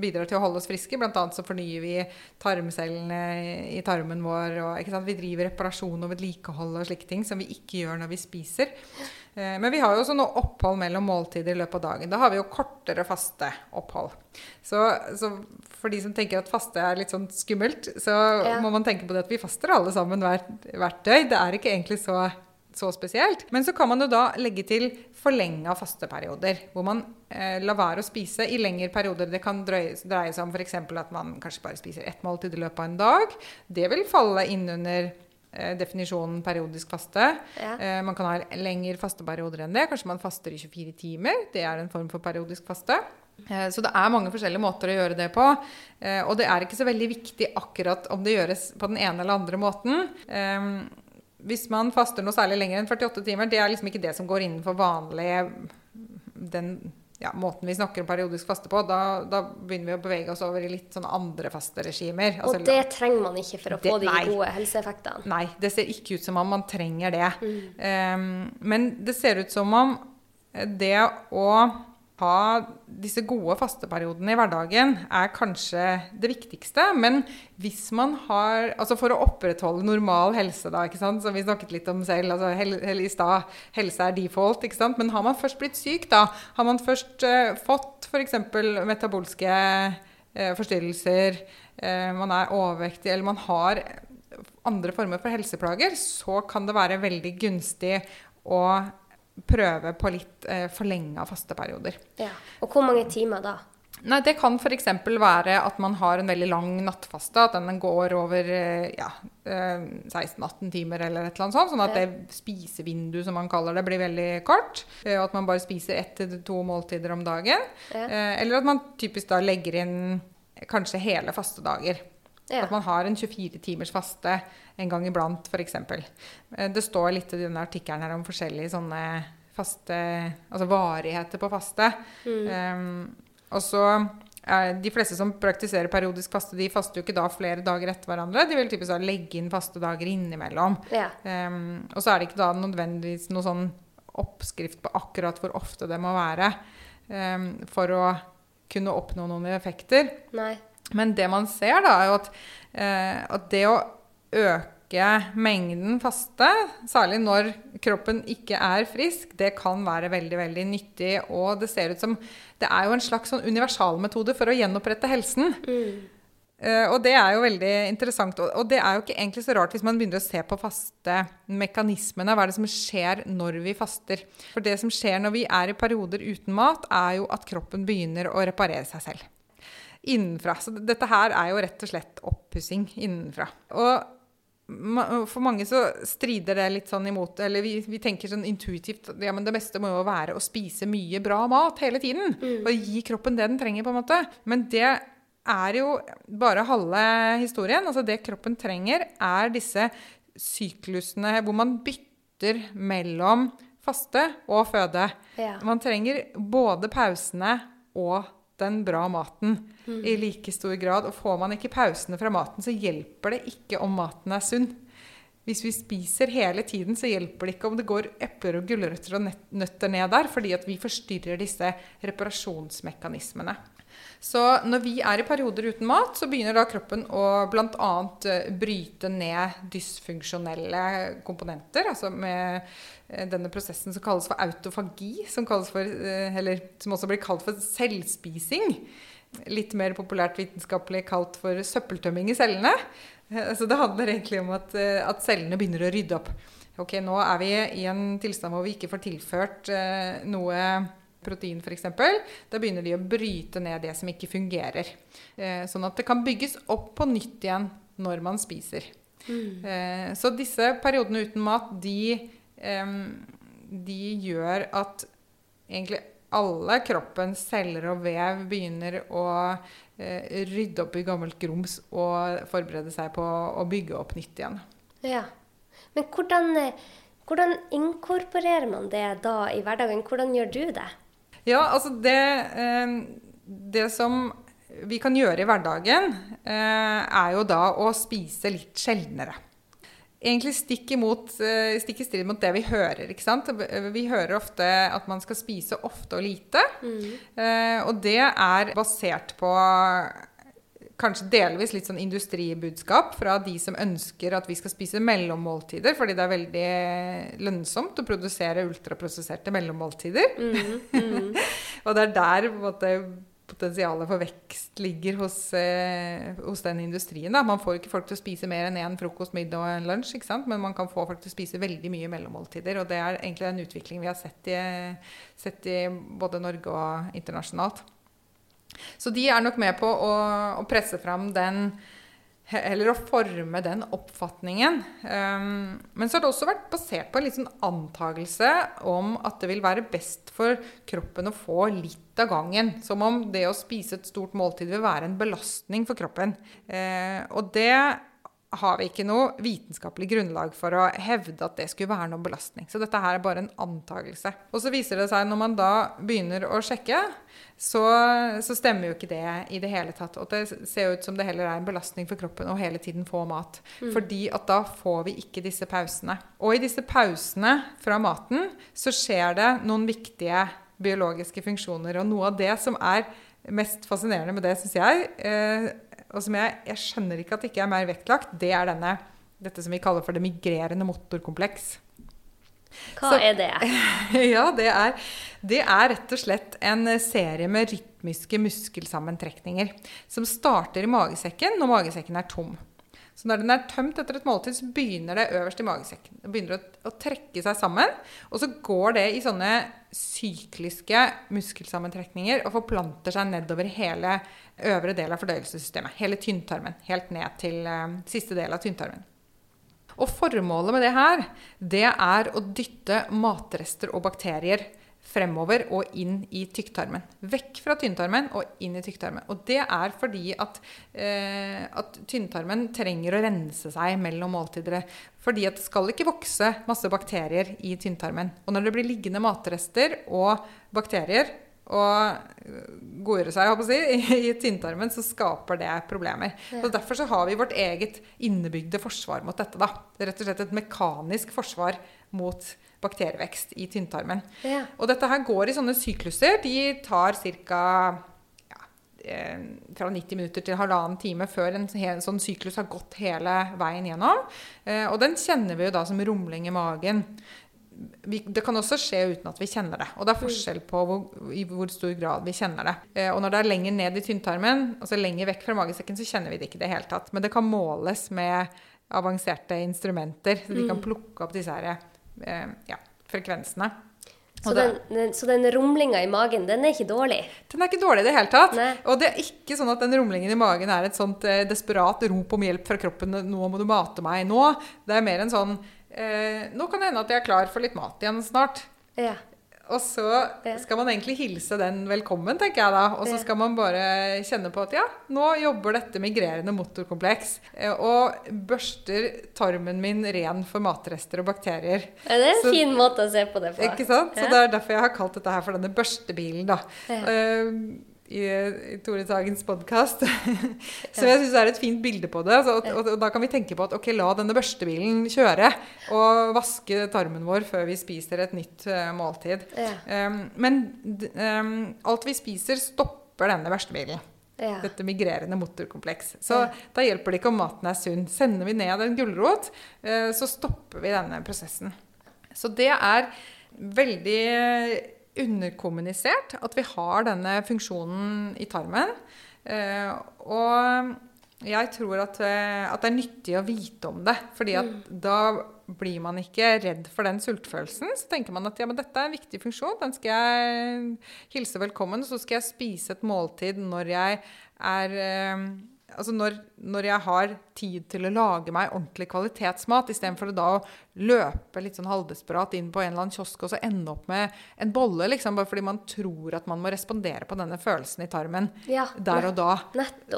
S2: bidrar til å holde oss friske. Blant annet så fornyer vi tarmcellene i tarmen vår. Og, vi driver reparasjon og vedlikehold og slike ting som vi ikke gjør når vi spiser. Eh, men vi har jo også noe opphold mellom måltider i løpet av dagen. Da har vi jo kortere faste opphold. Så, så for de som tenker at faste er litt sånn skummelt, så ja. må man tenke på det at vi faster alle sammen hvert, hvert døgn. Det er ikke egentlig så, så, spesielt. Men så kan man jo da legge til forlenga fasteperioder, hvor man eh, lar være å spise i lengre perioder. Det kan dreie, dreie seg om f.eks. at man kanskje bare spiser ett måltid i løpet av en dag. Det vil falle inn under Eh, definisjonen periodisk faste. Ja. Eh, man kan ha lengre fasteperioder enn det. Kanskje man faster i 24 timer. Det er en form for periodisk faste. Eh, så det er mange forskjellige måter å gjøre det på. Og det er ikke så veldig viktig akkurat om det gjøres på den ene eller andre måten. Hvis man faster noe særlig lenger enn 48 timer, det er liksom ikke det som går innenfor vanlig den ja, måten vi snakker om periodisk faste på, da, da, begynner vi å bevege oss over i litt sånne andre fasteregimer.
S1: Altså, og det trenger man ikke for å det, få de nei, gode helseeffektene?
S2: Nei, det ser ikke ut som om man trenger det. Mm. Um, men det ser ut som om det å ha disse gode fasteperiodene i hverdagen er kanskje det viktigste. Men hvis man har Altså for å opprettholde normal helse, da, ikke sant? som vi snakket litt om selv altså hel, hel, i stad, helse er default, ikke sant? Men har man først blitt syk, da, har man først uh, fått f.eks. metabolske uh, forstyrrelser, uh, man er overvektig, eller man har andre former for helseplager, så kan det være veldig gunstig å prøve på litt eh, forlenga fasteperioder.
S1: Ja. Og hvor mange timer da?
S2: Nei, Det kan f.eks. være at man har en veldig lang nattfaste. At den går over eh, ja, 16-18 eh, timer eller et eller annet sånt. Sånn at det spisevinduet, som man kaller det, blir veldig kort. Eh, og at man bare spiser ett til to måltider om dagen. Ja. Eller at man typisk da legger inn kanskje hele fastedager. Ja. At man har en 24 timers faste en gang iblant, f.eks. Eh, det står litt i denne artikkelen her om forskjellige sånne faste Altså varigheter på faste. Mm. Um, og så de fleste som praktiserer periodisk faste, de faster jo ikke da flere dager etter hverandre. De vil typisk legge inn faste dager innimellom. Ja. Um, og så er det ikke da nødvendigvis noe sånn oppskrift på akkurat hvor ofte det må være um, for å kunne oppnå noen effekter. Nei. Men det man ser, da, er jo at, eh, at det å øke mengden faste, særlig når kroppen ikke er frisk, det kan være veldig veldig nyttig. Og det ser ut som det er jo en slags sånn universalmetode for å gjenopprette helsen. Mm. Uh, og det er jo veldig interessant. Og, og, det er jo ikke egentlig så rart hvis man begynner å se på faste mekanismene. Hva er det som skjer når vi faster? For det som skjer når vi er i perioder uten mat, er jo at kroppen begynner å reparere seg selv innenfra. Så dette her er jo rett og slett oppussing innenfra. Og for mange så strider det litt sånn imot Eller vi, vi tenker sånn intuitivt ja, men det beste må jo være å spise mye bra mat hele tiden. Mm. Og gi kroppen det den trenger, på en måte. Men det er jo bare halve historien. Altså det kroppen trenger, er disse syklusene hvor man bytter mellom faste og føde. Ja. Man trenger både pausene og den bra maten mm. i like stor grad. Og får man ikke pausene fra maten, så hjelper det ikke om maten er sunn. Hvis vi spiser hele tiden, så hjelper det ikke om det går epler og gulrøtter og nøtter ned der, fordi at vi forstyrrer disse reparasjonsmekanismene. Så når vi er i perioder uten mat, så begynner da kroppen å bl.a. Eh, bryte ned dysfunksjonelle komponenter. Altså med eh, denne prosessen som kalles for autofagi, som, for, eh, eller, som også blir kalt for selvspising. Litt mer populært vitenskapelig kalt for søppeltømming i cellene. Så det handler egentlig om at, at cellene begynner å rydde opp. Ok, Nå er vi i en tilstand hvor vi ikke får tilført noe protein f.eks., da begynner de å bryte ned det som ikke fungerer. Eh, sånn at det kan bygges opp på nytt igjen når man spiser. Mm. Eh, så disse periodene uten mat, de, de gjør at egentlig alle kroppens celler og vev begynner å eh, rydde opp i gammelt grums og forberede seg på å bygge opp nytt igjen.
S1: Ja. Men hvordan, hvordan inkorporerer man det da i hverdagen? Hvordan gjør du det?
S2: Ja, altså det, eh, det som vi kan gjøre i hverdagen, eh, er jo da å spise litt sjeldnere. egentlig stikk, imot, eh, stikk i strid mot det vi hører. ikke sant? Vi hører ofte at man skal spise ofte og lite. Mm. og det er basert på kanskje delvis litt sånn industribudskap fra de som ønsker at vi skal spise mellommåltider, fordi det er veldig lønnsomt å produsere ultraprosesserte mellommåltider. og det er der måte, potensialet for vekst ligger hos, eh, hos den industrien. Da. Man får ikke folk til å spise mer enn én frokost, middag og en lunsj, men man kan få folk til å spise veldig mye mellommåltider. Og det er egentlig en utvikling vi har sett i, sett i både Norge og internasjonalt. Så de er nok med på å, å presse fram den eller å forme den oppfatningen. Um, men så har det også vært basert på en liksom antakelse om at det vil være best for kroppen å få litt av gangen. Som om det å spise et stort måltid vil være en belastning for kroppen. Uh, og det har vi ikke noe vitenskapelig grunnlag for å hevde at det skulle være noen belastning. Så dette her er bare en antakelse. Og så viser det seg når man da begynner å sjekke, så, så, stemmer jo ikke det i det hele tatt. Og det ser ut som det heller er en belastning for kroppen å hele tiden få mat. Mm. Fordi at da får vi ikke disse pausene. Og i disse pausene fra maten så skjer det noen viktige biologiske funksjoner. Og noe av det som er mest fascinerende med det, syns jeg, eh, og som jeg, jeg, skjønner ikke at det ikke er mer vektlagt, det er denne, dette som vi kaller for det migrerende motorkompleks.
S1: Hva Så, er det?
S2: ja, det er, det er rett og slett en serie med rytmiske muskelsammentrekninger som starter i magesekken når magesekken er tom. Så når den er tømt etter et måltid, så begynner det øverst i magesekken. Det begynner å, å, trekke seg sammen. Og så går det i sånne sykliske muskelsammentrekninger og forplanter seg nedover hele øvre del av fordøyelsessystemet. Hele tynntarmen. Helt ned til uh, siste del av tynntarmen. Og formålet med det her, det er å dytte matrester og bakterier fremover og inn i tykktarmen. Vekk fra tynntarmen og inn i tykktarmen. Og det er fordi at, eh, at tynntarmen trenger å rense seg mellom måltider. Fordi at det skal ikke vokse masse bakterier i tynntarmen. Og når det blir liggende matrester og bakterier og godgjøre seg si, i tynntarmen, så skaper det problemer. Ja. Så Derfor så har vi vårt eget innebygde forsvar mot dette. Da. Det er rett og slett et mekanisk forsvar mot bakterievekst i tynntarmen. Ja. Og dette her går i sånne sykluser. De tar ca. Ja, eh, fra 90 minutter til halvannen time før en, en, sånn syklus har gått hele veien gjennom. Eh, og den kjenner vi jo da som rumling i magen. Vi, det kan også skje uten at vi kjenner det. Og det er forskjell på hvor, i hvor stor grad vi kjenner det. Eh, og når det er lenger ned i tynntarmen, altså lenger vekk fra magesekken, så kjenner vi det ikke i det hele tatt. Men det kan måles med avanserte instrumenter. Så de kan mm. plukke opp disse her ja, frekvensene.
S1: Så den, den, så den, rumlinga i magen, den er ikke dårlig?
S2: Den er ikke dårlig i det hele tatt. Nei. Og det er ikke sånn at den rumlingen i magen er et sånt eh, desperat rop om hjelp fra kroppen. 'Nå må du mate meg nå.' Det er mer en sånn eh, 'Nå kan det hende at jeg er klar for litt mat igjen snart'. Ja. Og så skal man egentlig hilse den velkommen, tenker jeg da. Og så skal man bare kjenne på at ja, nå jobber dette migrerende motorkompleks. Eh, og børster tarmen min ren for matrester og bakterier.
S1: Ja, det er en så, fin måte å se på det på.
S2: Ikke sant? Så det er derfor jeg har kalt dette her for denne børstebilen, da. Ja. Uh, i, i Tore Sagens podkast. Så jeg syns det er et fint bilde på det. Altså, og, og, og, da kan vi tenke på at ok, la denne børstebilen kjøre og vaske tarmen vår før vi spiser et nytt uh, måltid. Ja. Um, men um, alt vi spiser, stopper denne børstebilen. Ja. Dette migrerende motorkompleks. Så ja. da hjelper det ikke om maten er sunn. Sender vi ned en gulrot, uh, så stopper vi denne prosessen. Så det er veldig underkommunisert at vi har denne funksjonen i tarmen. Eh, og jeg tror at, eh, at, det er nyttig å vite om det. fordi at mm. da blir man ikke redd for den sultfølelsen. Så tenker man at ja, men dette er en viktig funksjon. Den skal jeg hilse velkommen. Så skal jeg spise et måltid når jeg er eh, altså når, når, jeg har tid til å lage meg ordentlig kvalitetsmat, istedenfor da å løpe litt sånn halvdesperat inn på en eller annen kiosk og så ende opp med en bolle, liksom, bare fordi man tror at man må respondere på denne følelsen i tarmen ja, der og da.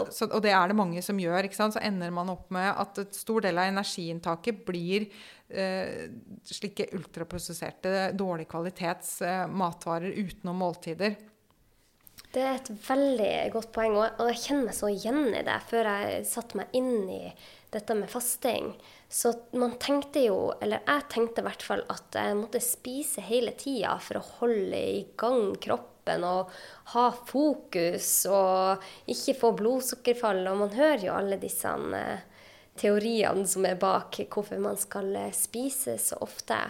S2: Så, og det er det mange som gjør. Så ender man opp med at et stor del av energiinntaket blir eh, slike ultraprosesserte, dårlig kvalitets eh, matvarer utenom måltider.
S1: Det er et veldig godt poeng, og jeg kjenner meg så igjen i det før jeg satte meg inn i dette med fasting. Så man tenkte jo, eller jeg tenkte i hvert fall, at jeg måtte spise hele tida for å holde i gang kroppen og ha fokus og ikke få blodsukkerfall. Og man hører jo alle disse eh, teoriene som er bak hvorfor man skal eh, spise så ofte.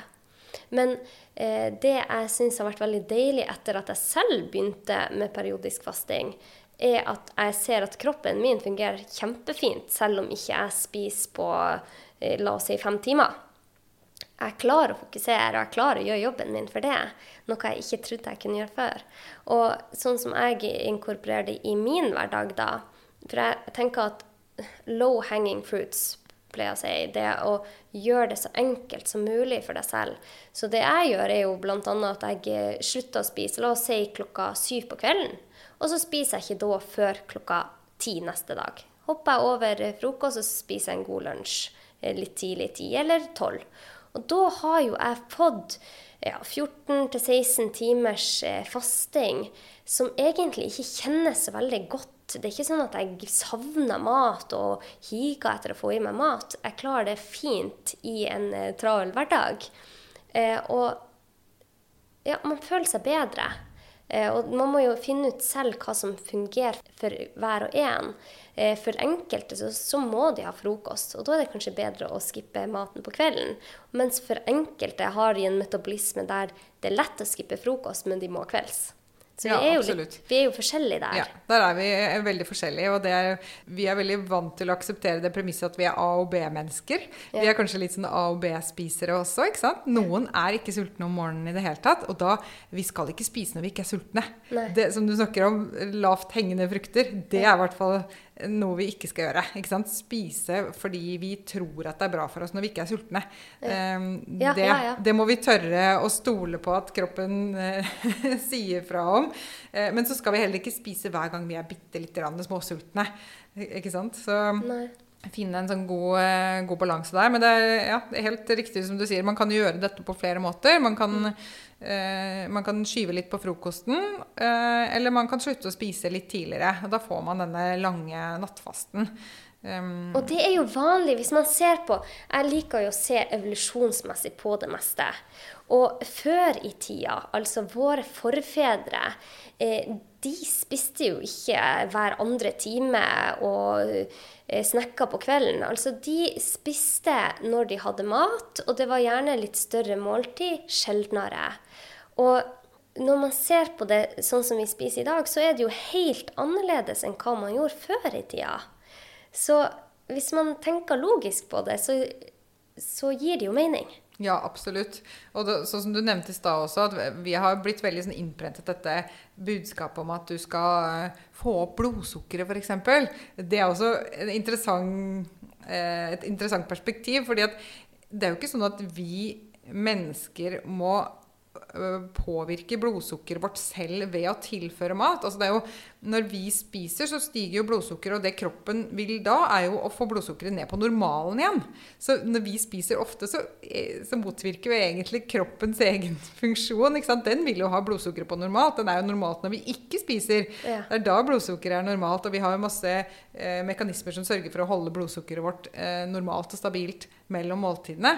S1: Men det jeg syns har vært veldig deilig etter at jeg selv begynte med periodisk fasting, er at jeg ser at kroppen min fungerer kjempefint, selv om ikke jeg spiser på eh, la oss si fem timer. Jeg klarer å fokusere, og jeg klarer å gjøre jobben min for det. Noe jeg ikke trodde jeg kunne gjøre før. Og sånn som jeg inkorporerer det i min hverdag, da For jeg tenker at low hanging fruits pleier å si. Det å gjøre det så enkelt som mulig for deg selv. Så det jeg gjør, er jo bl.a. at jeg eh, slutter å spise, la oss si klokka syv på kvelden. Og så spiser jeg ikke da før klokka ti neste dag. Hopper jeg over frokost, og så spiser jeg en god lunsj eh, litt tidlig, ti eller tolv. Og da har jo jeg fått ja, 14-16 timers eh, fasting som egentlig ikke kjennes så veldig godt det er ikke sånn at jeg savner mat og higer etter å få i meg mat. Jeg klarer det fint i en uh, travel hverdag. Eh, og ja, man føler seg bedre. Eh, og man må jo finne ut selv hva som fungerer for hver og en. Eh, for enkelte så, så, må de ha frokost, og da er det kanskje bedre å skippe maten på kvelden. Mens for enkelte har de en metabolisme der det er lett å skippe frokost, men de må kvelds. Så vi, ja, er litt, vi, er jo forskjellige der.
S2: Ja, der er vi veldig forskjellige. Og er, vi er veldig vant til å akseptere det premisset at vi er A- og B-mennesker. Ja. Vi er kanskje litt sånn A- og B-spisere også. ikke sant? Noen er ikke sultne om morgenen i det hele tatt. Og da Vi skal ikke spise når vi ikke er sultne. Det, som du snakker om, lavt hengende frukter, det er i hvert fall noe vi ikke skal gjøre. Ikke sant? Spise fordi vi tror at det er bra for oss når vi ikke er sultne. Um, ja, det, ja, ja. det, må vi tørre å stole på at kroppen uh, sier fra om. Uh, men så skal vi heller ikke spise hver gang vi er bitte litt småsultne. Ikke sant? Så Nei finne en sånn god, uh, god balanse der. Men det er, ja, det er, helt riktig som du sier, man kan gjøre dette på flere måter. Man kan mm. Eh, man kan skyve litt på frokosten, eh, eller man kan slutte å spise litt tidligere. og Da får man denne lange nattfasten.
S1: Um, og det er jo vanlig hvis man ser på Jeg liker jo å se evolusjonsmessig på det meste. Og før i tida, altså våre forfedre, eh, de spiste jo ikke hver andre time og eh, snekka på kvelden. Altså de spiste når de hadde mat, og det var gjerne litt større måltid, sjeldnere. Og når man ser på det sånn som vi spiser i dag, så er det jo helt annerledes enn hva man gjorde før i tida. Så hvis man tenker logisk på det, så, så gir det jo mening.
S2: Ja, absolutt. Og det, sånn som du nevnte i stad også, at vi har blitt veldig sånn innprentet dette budskapet om at du skal eh, få opp blodsukkeret, f.eks. Det er også interessant, eh, et interessant perspektiv. fordi det er jo ikke sånn at vi mennesker må påvirke blodsukkeret vårt selv ved å tilføre mat. Altså det er jo, når vi spiser, så stiger jo blodsukkeret, og det kroppen vil da, er jo å få blodsukkeret ned på normalen igjen. Så når vi spiser ofte, så, eh, så motvirker vi egentlig kroppens egen funksjon. Den vil jo ha blodsukkeret på normalt. Den er jo normalt når vi ikke spiser. Ja. Det er da blodsukkeret er normalt, og vi har jo masse eh, mekanismer som sørger for å holde blodsukkeret vårt eh, normalt og stabilt mellom måltidene.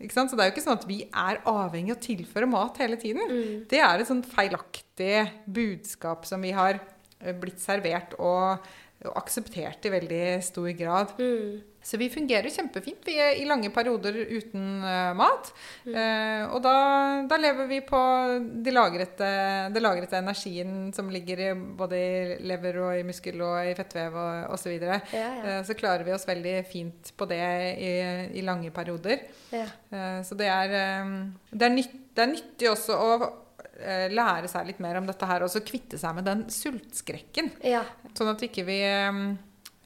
S2: Så det er jo ikke sånn at vi er avhengig av å tilføre mat hele tiden. Mm. Det er et sånt feilaktig budskap som vi har eh, blitt servert og, og akseptert i veldig stor grad. Mm. Så vi fungerer kjempefint vi er i lange perioder uten uh, mat. Mm. Uh, og da, da, lever vi på den lagrete, lagrete energien som ligger i både i lever og i muskel og i fettvev og osv. Så, videre. ja, ja. uh, så klarer vi oss veldig fint på det i, i lange perioder. Ja. så det er, det, er nytt, det er nyttig også å lære seg litt mer om dette her, og så kvitte seg med den sultskrekken. Sånn at vi ikke vi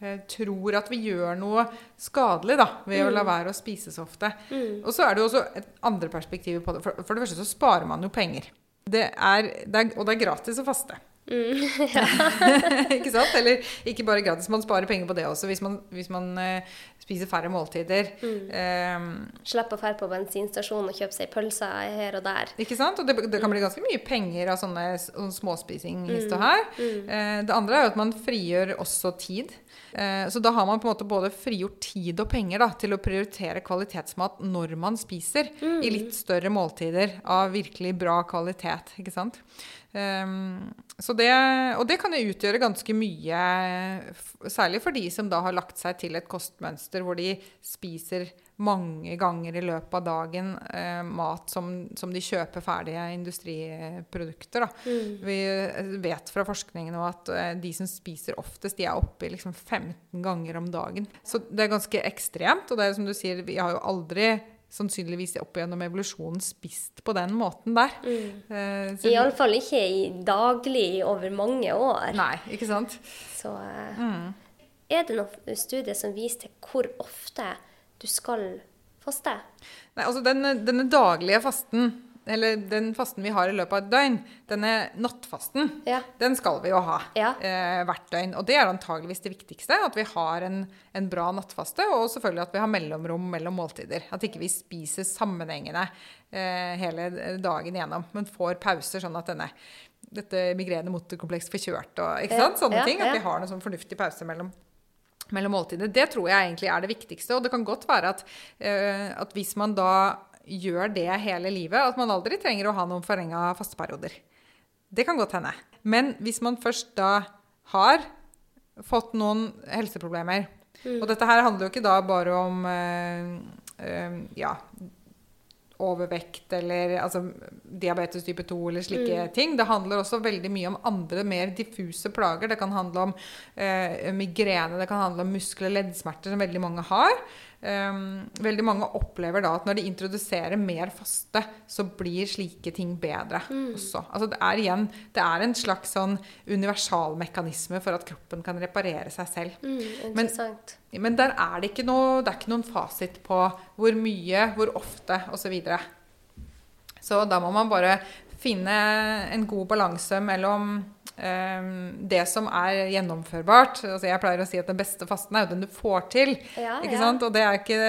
S2: Eh, tror at vi gjør noe skadelig da, ved mm. å la mm. være å spise så ofte. Mm. Og så er det jo også et andre perspektiv på det. For, for, det første så sparer man jo penger. Det er, det er, og det er gratis å faste. Mm, ikke sant? Eller ikke bare gratis, man sparer penger på det også hvis man, hvis man uh, spiser færre måltider. Mm.
S1: Um, Slipp å dra på bensinstasjonen og kjøpe seg pølser her og der.
S2: Ikke sant? Og det, det kan bli ganske mye penger av sånne, sånne småspising hist og her. Mm. Uh, det andre er jo at man frigjør også tid. Uh, så da har man på en måte både frigjort tid og penger da, til å prioritere kvalitetsmat når man spiser, mm. i litt større måltider av virkelig bra kvalitet. ikke sant? Um, det, og det kan jo utgjøre ganske mye, særlig for de som da har lagt seg til et kostmønster hvor de spiser mange ganger i løpet av dagen eh, mat som, som, de kjøper ferdige industriprodukter. Mm. Vi vet fra forskningen nå at eh, de som spiser oftest, de er oppe i liksom 15 ganger om dagen. Så det er ganske ekstremt. Og det er som du sier, vi har jo aldri sannsynligvis opp gjennom evolusjonen spist på den måten der. Mm.
S1: Uh, Iallfall ikke i daglig over mange år.
S2: Nei, ikke sant?
S1: Så uh, mm. er det noen studier som viser til hvor ofte du skal faste?
S2: Nei, altså den, denne daglige fasten eller den fasten vi har i løpet av et døgn, denne nattfasten, ja. den skal vi jo ha ja. eh, hvert døgn. Og det er antageligvis det viktigste. At vi har en, en, bra nattfaste, og selvfølgelig at vi har mellomrom mellom måltider. At ikke vi spiser sammenhengende eh, hele dagen igjennom, men får pauser, sånn at denne, dette migrene motorkompleks forkjørt og ikke sant? sånne ja, ting. At vi har noen sånn fornuftig pause mellom mellom måltider. Det tror jeg egentlig er det viktigste. Og det kan godt være at, uh, at hvis man da gjør det hele livet, at man aldri trenger å ha noen forlenga fasteperioder. Det kan godt hende. Men hvis man først da har fått noen helseproblemer mm. Og dette her handler jo ikke da bare om øh, øh, ja, overvekt eller altså, diabetes type 2 eller slike mm. ting. Det handler også veldig mye om andre, mer diffuse plager. Det kan handle om øh, migrene, det kan handle om muskel- og leddsmerter, som veldig mange har. Um, veldig mange opplever da at når de introduserer mer faste, så blir slike ting bedre mm. også. Altså det er igjen det er en slags sånn universalmekanisme for at kroppen kan reparere seg selv.
S1: Mm, men,
S2: men, der er det ikke noe Det er ikke noen fasit på hvor mye, hvor ofte osv. Så, videre. så da må man bare finne en god balanse mellom um, det som er gjennomførbart. Altså jeg pleier å si at den beste fasten er jo den du får til. Ja, ikke ja. sant? Og det er ikke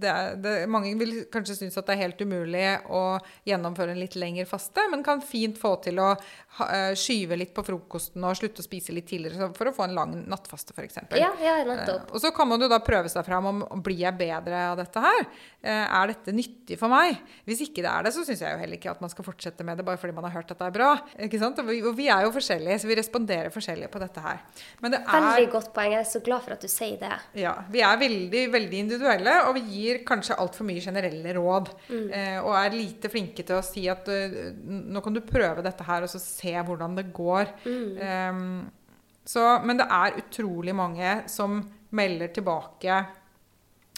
S2: det er, det, mange vil kanskje synes at det er helt umulig å gjennomføre en litt lengre faste, men kan fint få til å ha, eh, skyve litt på frokosten og slutte å spise litt tidligere for å få en lang nattfaste, f.eks.
S1: Ja, ja, nettopp.
S2: Eh, og så kan man jo da prøve seg fram om blir jeg bedre av dette her. Eh, er dette nyttig for meg? Hvis ikke det er det, så syns jeg jo heller ikke at man skal fortsette med det bare fordi man har hørt at det er bra. Ikke sant? Og vi, og vi er jo forskjellige, så vi responderer forskjellig på dette her.
S1: Men det er Veldig godt poeng. Jeg er så glad for at du sier det.
S2: Ja. Vi er veldig, veldig individuelle, og vi gir gir kanskje altfor mye generelle råd. Mm. Eh, og er lite flinke til å si at uh, nå kan du prøve dette her, og så se hvordan det går. Mm. Um, så, men det er utrolig mange som melder tilbake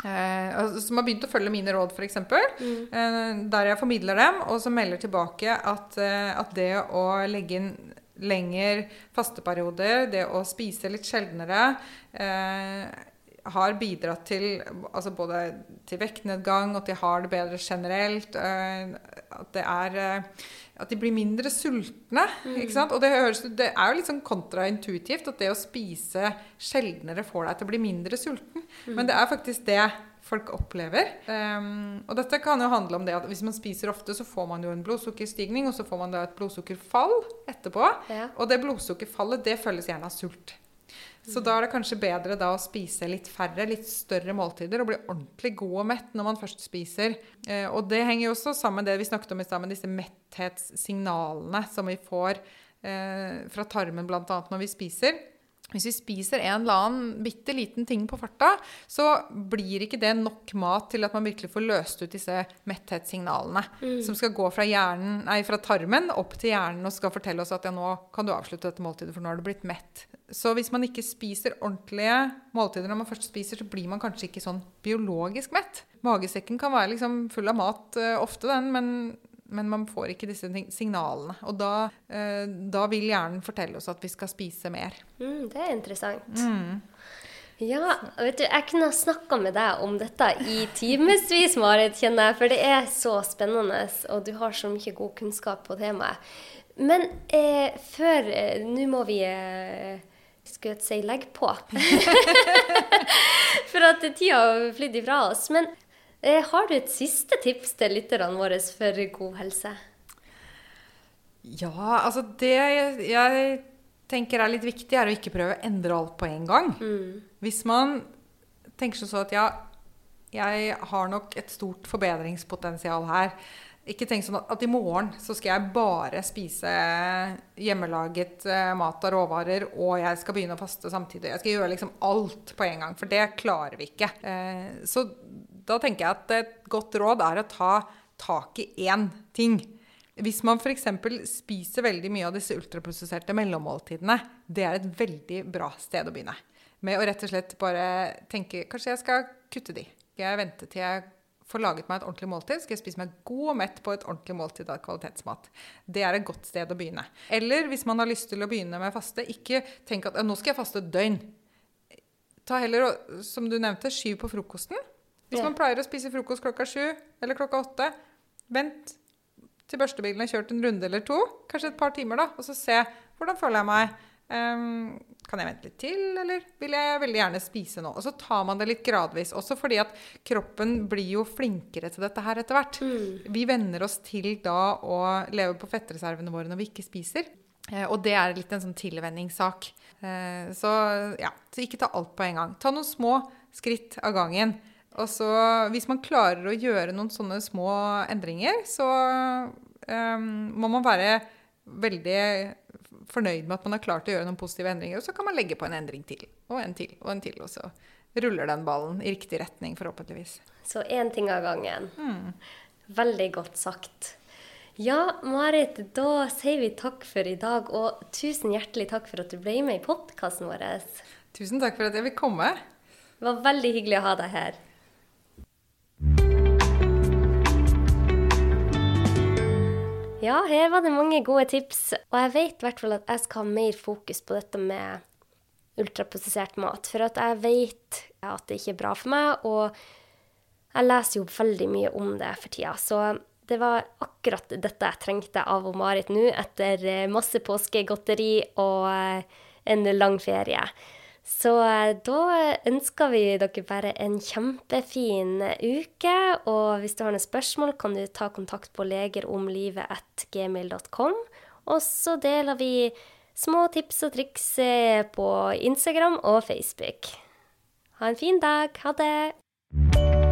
S2: Eh, som har begynt å følge mine råd, f.eks. Mm. Eh, der jeg formidler dem, og som melder tilbake at, eh, at det å legge inn lenger fasteperioder, det å spise litt sjeldnere eh, har bidratt til altså både til vektnedgang, at de har det bedre generelt. Eh, at, det er, eh, at de blir mindre sultne. Mm. ikke sant? Og det, høres, det, er jo litt sånn kontraintuitivt at det å spise sjeldnere får deg til å bli mindre sulten. Mm. Men det er faktisk det folk opplever. Um, og dette kan jo handle om det at hvis man spiser ofte, så får man jo en blodsukkerstigning, og så får man da et blodsukkerfall etterpå. Ja. Og det blodsukkerfallet, det føles gjerne av sult. Så da er det kanskje bedre da å spise litt færre, litt større måltider og bli ordentlig god og mett når man først spiser. Eh, og det henger jo også sammen med det vi snakket om i stad, med disse metthetssignalene som vi får eh, fra tarmen bl.a. når vi spiser. Hvis vi spiser en eller annen bitte liten ting på farta, så blir ikke det nok mat til at man virkelig får løst ut disse metthetssignalene. Mm. Som skal gå fra, hjernen, nei, fra, tarmen opp til hjernen og skal fortelle oss at ja, nå kan du avslutte dette måltidet, for nå har du blitt mett. Så hvis man ikke spiser ordentlige måltider når man først spiser, så blir man kanskje ikke sånn biologisk mett. Magesekken kan være liksom full av mat uh, ofte, den, men men man får ikke disse signalene. Og da, uh, da, vil hjernen fortelle oss at vi skal spise mer.
S1: Mm, det er interessant. Mm. Ja, vet du, jeg kunne ha snakka med deg om dette i timevis, Marit, kjenner jeg. For det er så spennende, og du har så mye god kunnskap på temaet. Men eh, før eh, Nå må vi eh, skulle jeg si legg på. For at tida har flydd ifra oss. Men eh, har du et siste tips til lytterne våre for god helse?
S2: Ja, altså det jeg tenker er litt viktig, er å ikke prøve å endre alt på en gang. Hvis man tenker sånn at ja, jeg har nok et stort forbedringspotensial her. Ikke tenk sånn at, at i morgen så skal jeg bare spise hjemmelaget eh, mat og råvarer, og jeg skal begynne å faste samtidig. Jeg skal gjøre liksom alt på en gang, for det klarer vi ikke. Eh, så da tenker jeg at et godt råd er å ta tak i én ting. Hvis man f.eks. spiser veldig mye av disse ultraprosesserte mellommåltidene, det er et veldig bra sted å begynne. Med å rett og slett bare tenke kanskje jeg skal kutte de. Jeg vente til jeg får laget meg et ordentlig måltid? Skal jeg spise meg god og mett på et ordentlig måltid av kvalitetsmat? Det er et godt sted å begynne. Eller hvis man har lyst til å begynne med faste, ikke tenk at nå skal jeg faste et døgn. Ta heller, som du nevnte, skyv på frokosten. Hvis man pleier å spise frokost klokka sju eller klokka åtte, vent til børstebilen har kjørt en runde eller to, kanskje et par timer, da, og så se hvordan føler jeg meg. Ehm, kan jeg vente litt til, eller vil jeg veldig gjerne spise nå? Og så tar man det litt gradvis, også fordi at kroppen blir jo flinkere til dette her etter hvert. Vi venner oss til da å leve på fettreservene våre når vi ikke spiser. Eh, Og det er litt en sånn tilvenningssak. Eh, Så ja, så ikke ta alt på en gang. Ta noen små skritt av gangen. Og så hvis man klarer å gjøre noen sånne små endringer, så um, må man være veldig fornøyd med at man har klart å gjøre noen positive endringer. Og så kan man legge på en endring til, og en til, og en til. Og så ruller den ballen i riktig retning, forhåpentligvis.
S1: Så én ting av gangen. Veldig godt sagt. Ja, Marit, da sier vi takk for i dag, og tusen hjertelig takk for at du ble med i podkasten vår.
S2: Tusen takk for at jeg fikk komme.
S1: Det var veldig hyggelig å ha deg her. Ja, her var det mange gode tips, og jeg vet i hvert fall at jeg skal ha mer fokus på dette med ultraprosessert mat, for at jeg vet at det ikke er bra for meg, og jeg leser jo veldig mye om det for tida, så det var akkurat dette jeg trengte av Marit nå, etter eh, masse påskegodteri og eh, en lang ferie. Så eh, da ønsker vi dere bare en kjempefin uke. Og hvis du har noen spørsmål, kan du ta kontakt på legeromlivet.gmil.com. Og så deler vi små tips og triks eh, på Instagram og Facebook. Ha en fin dag. Ha det!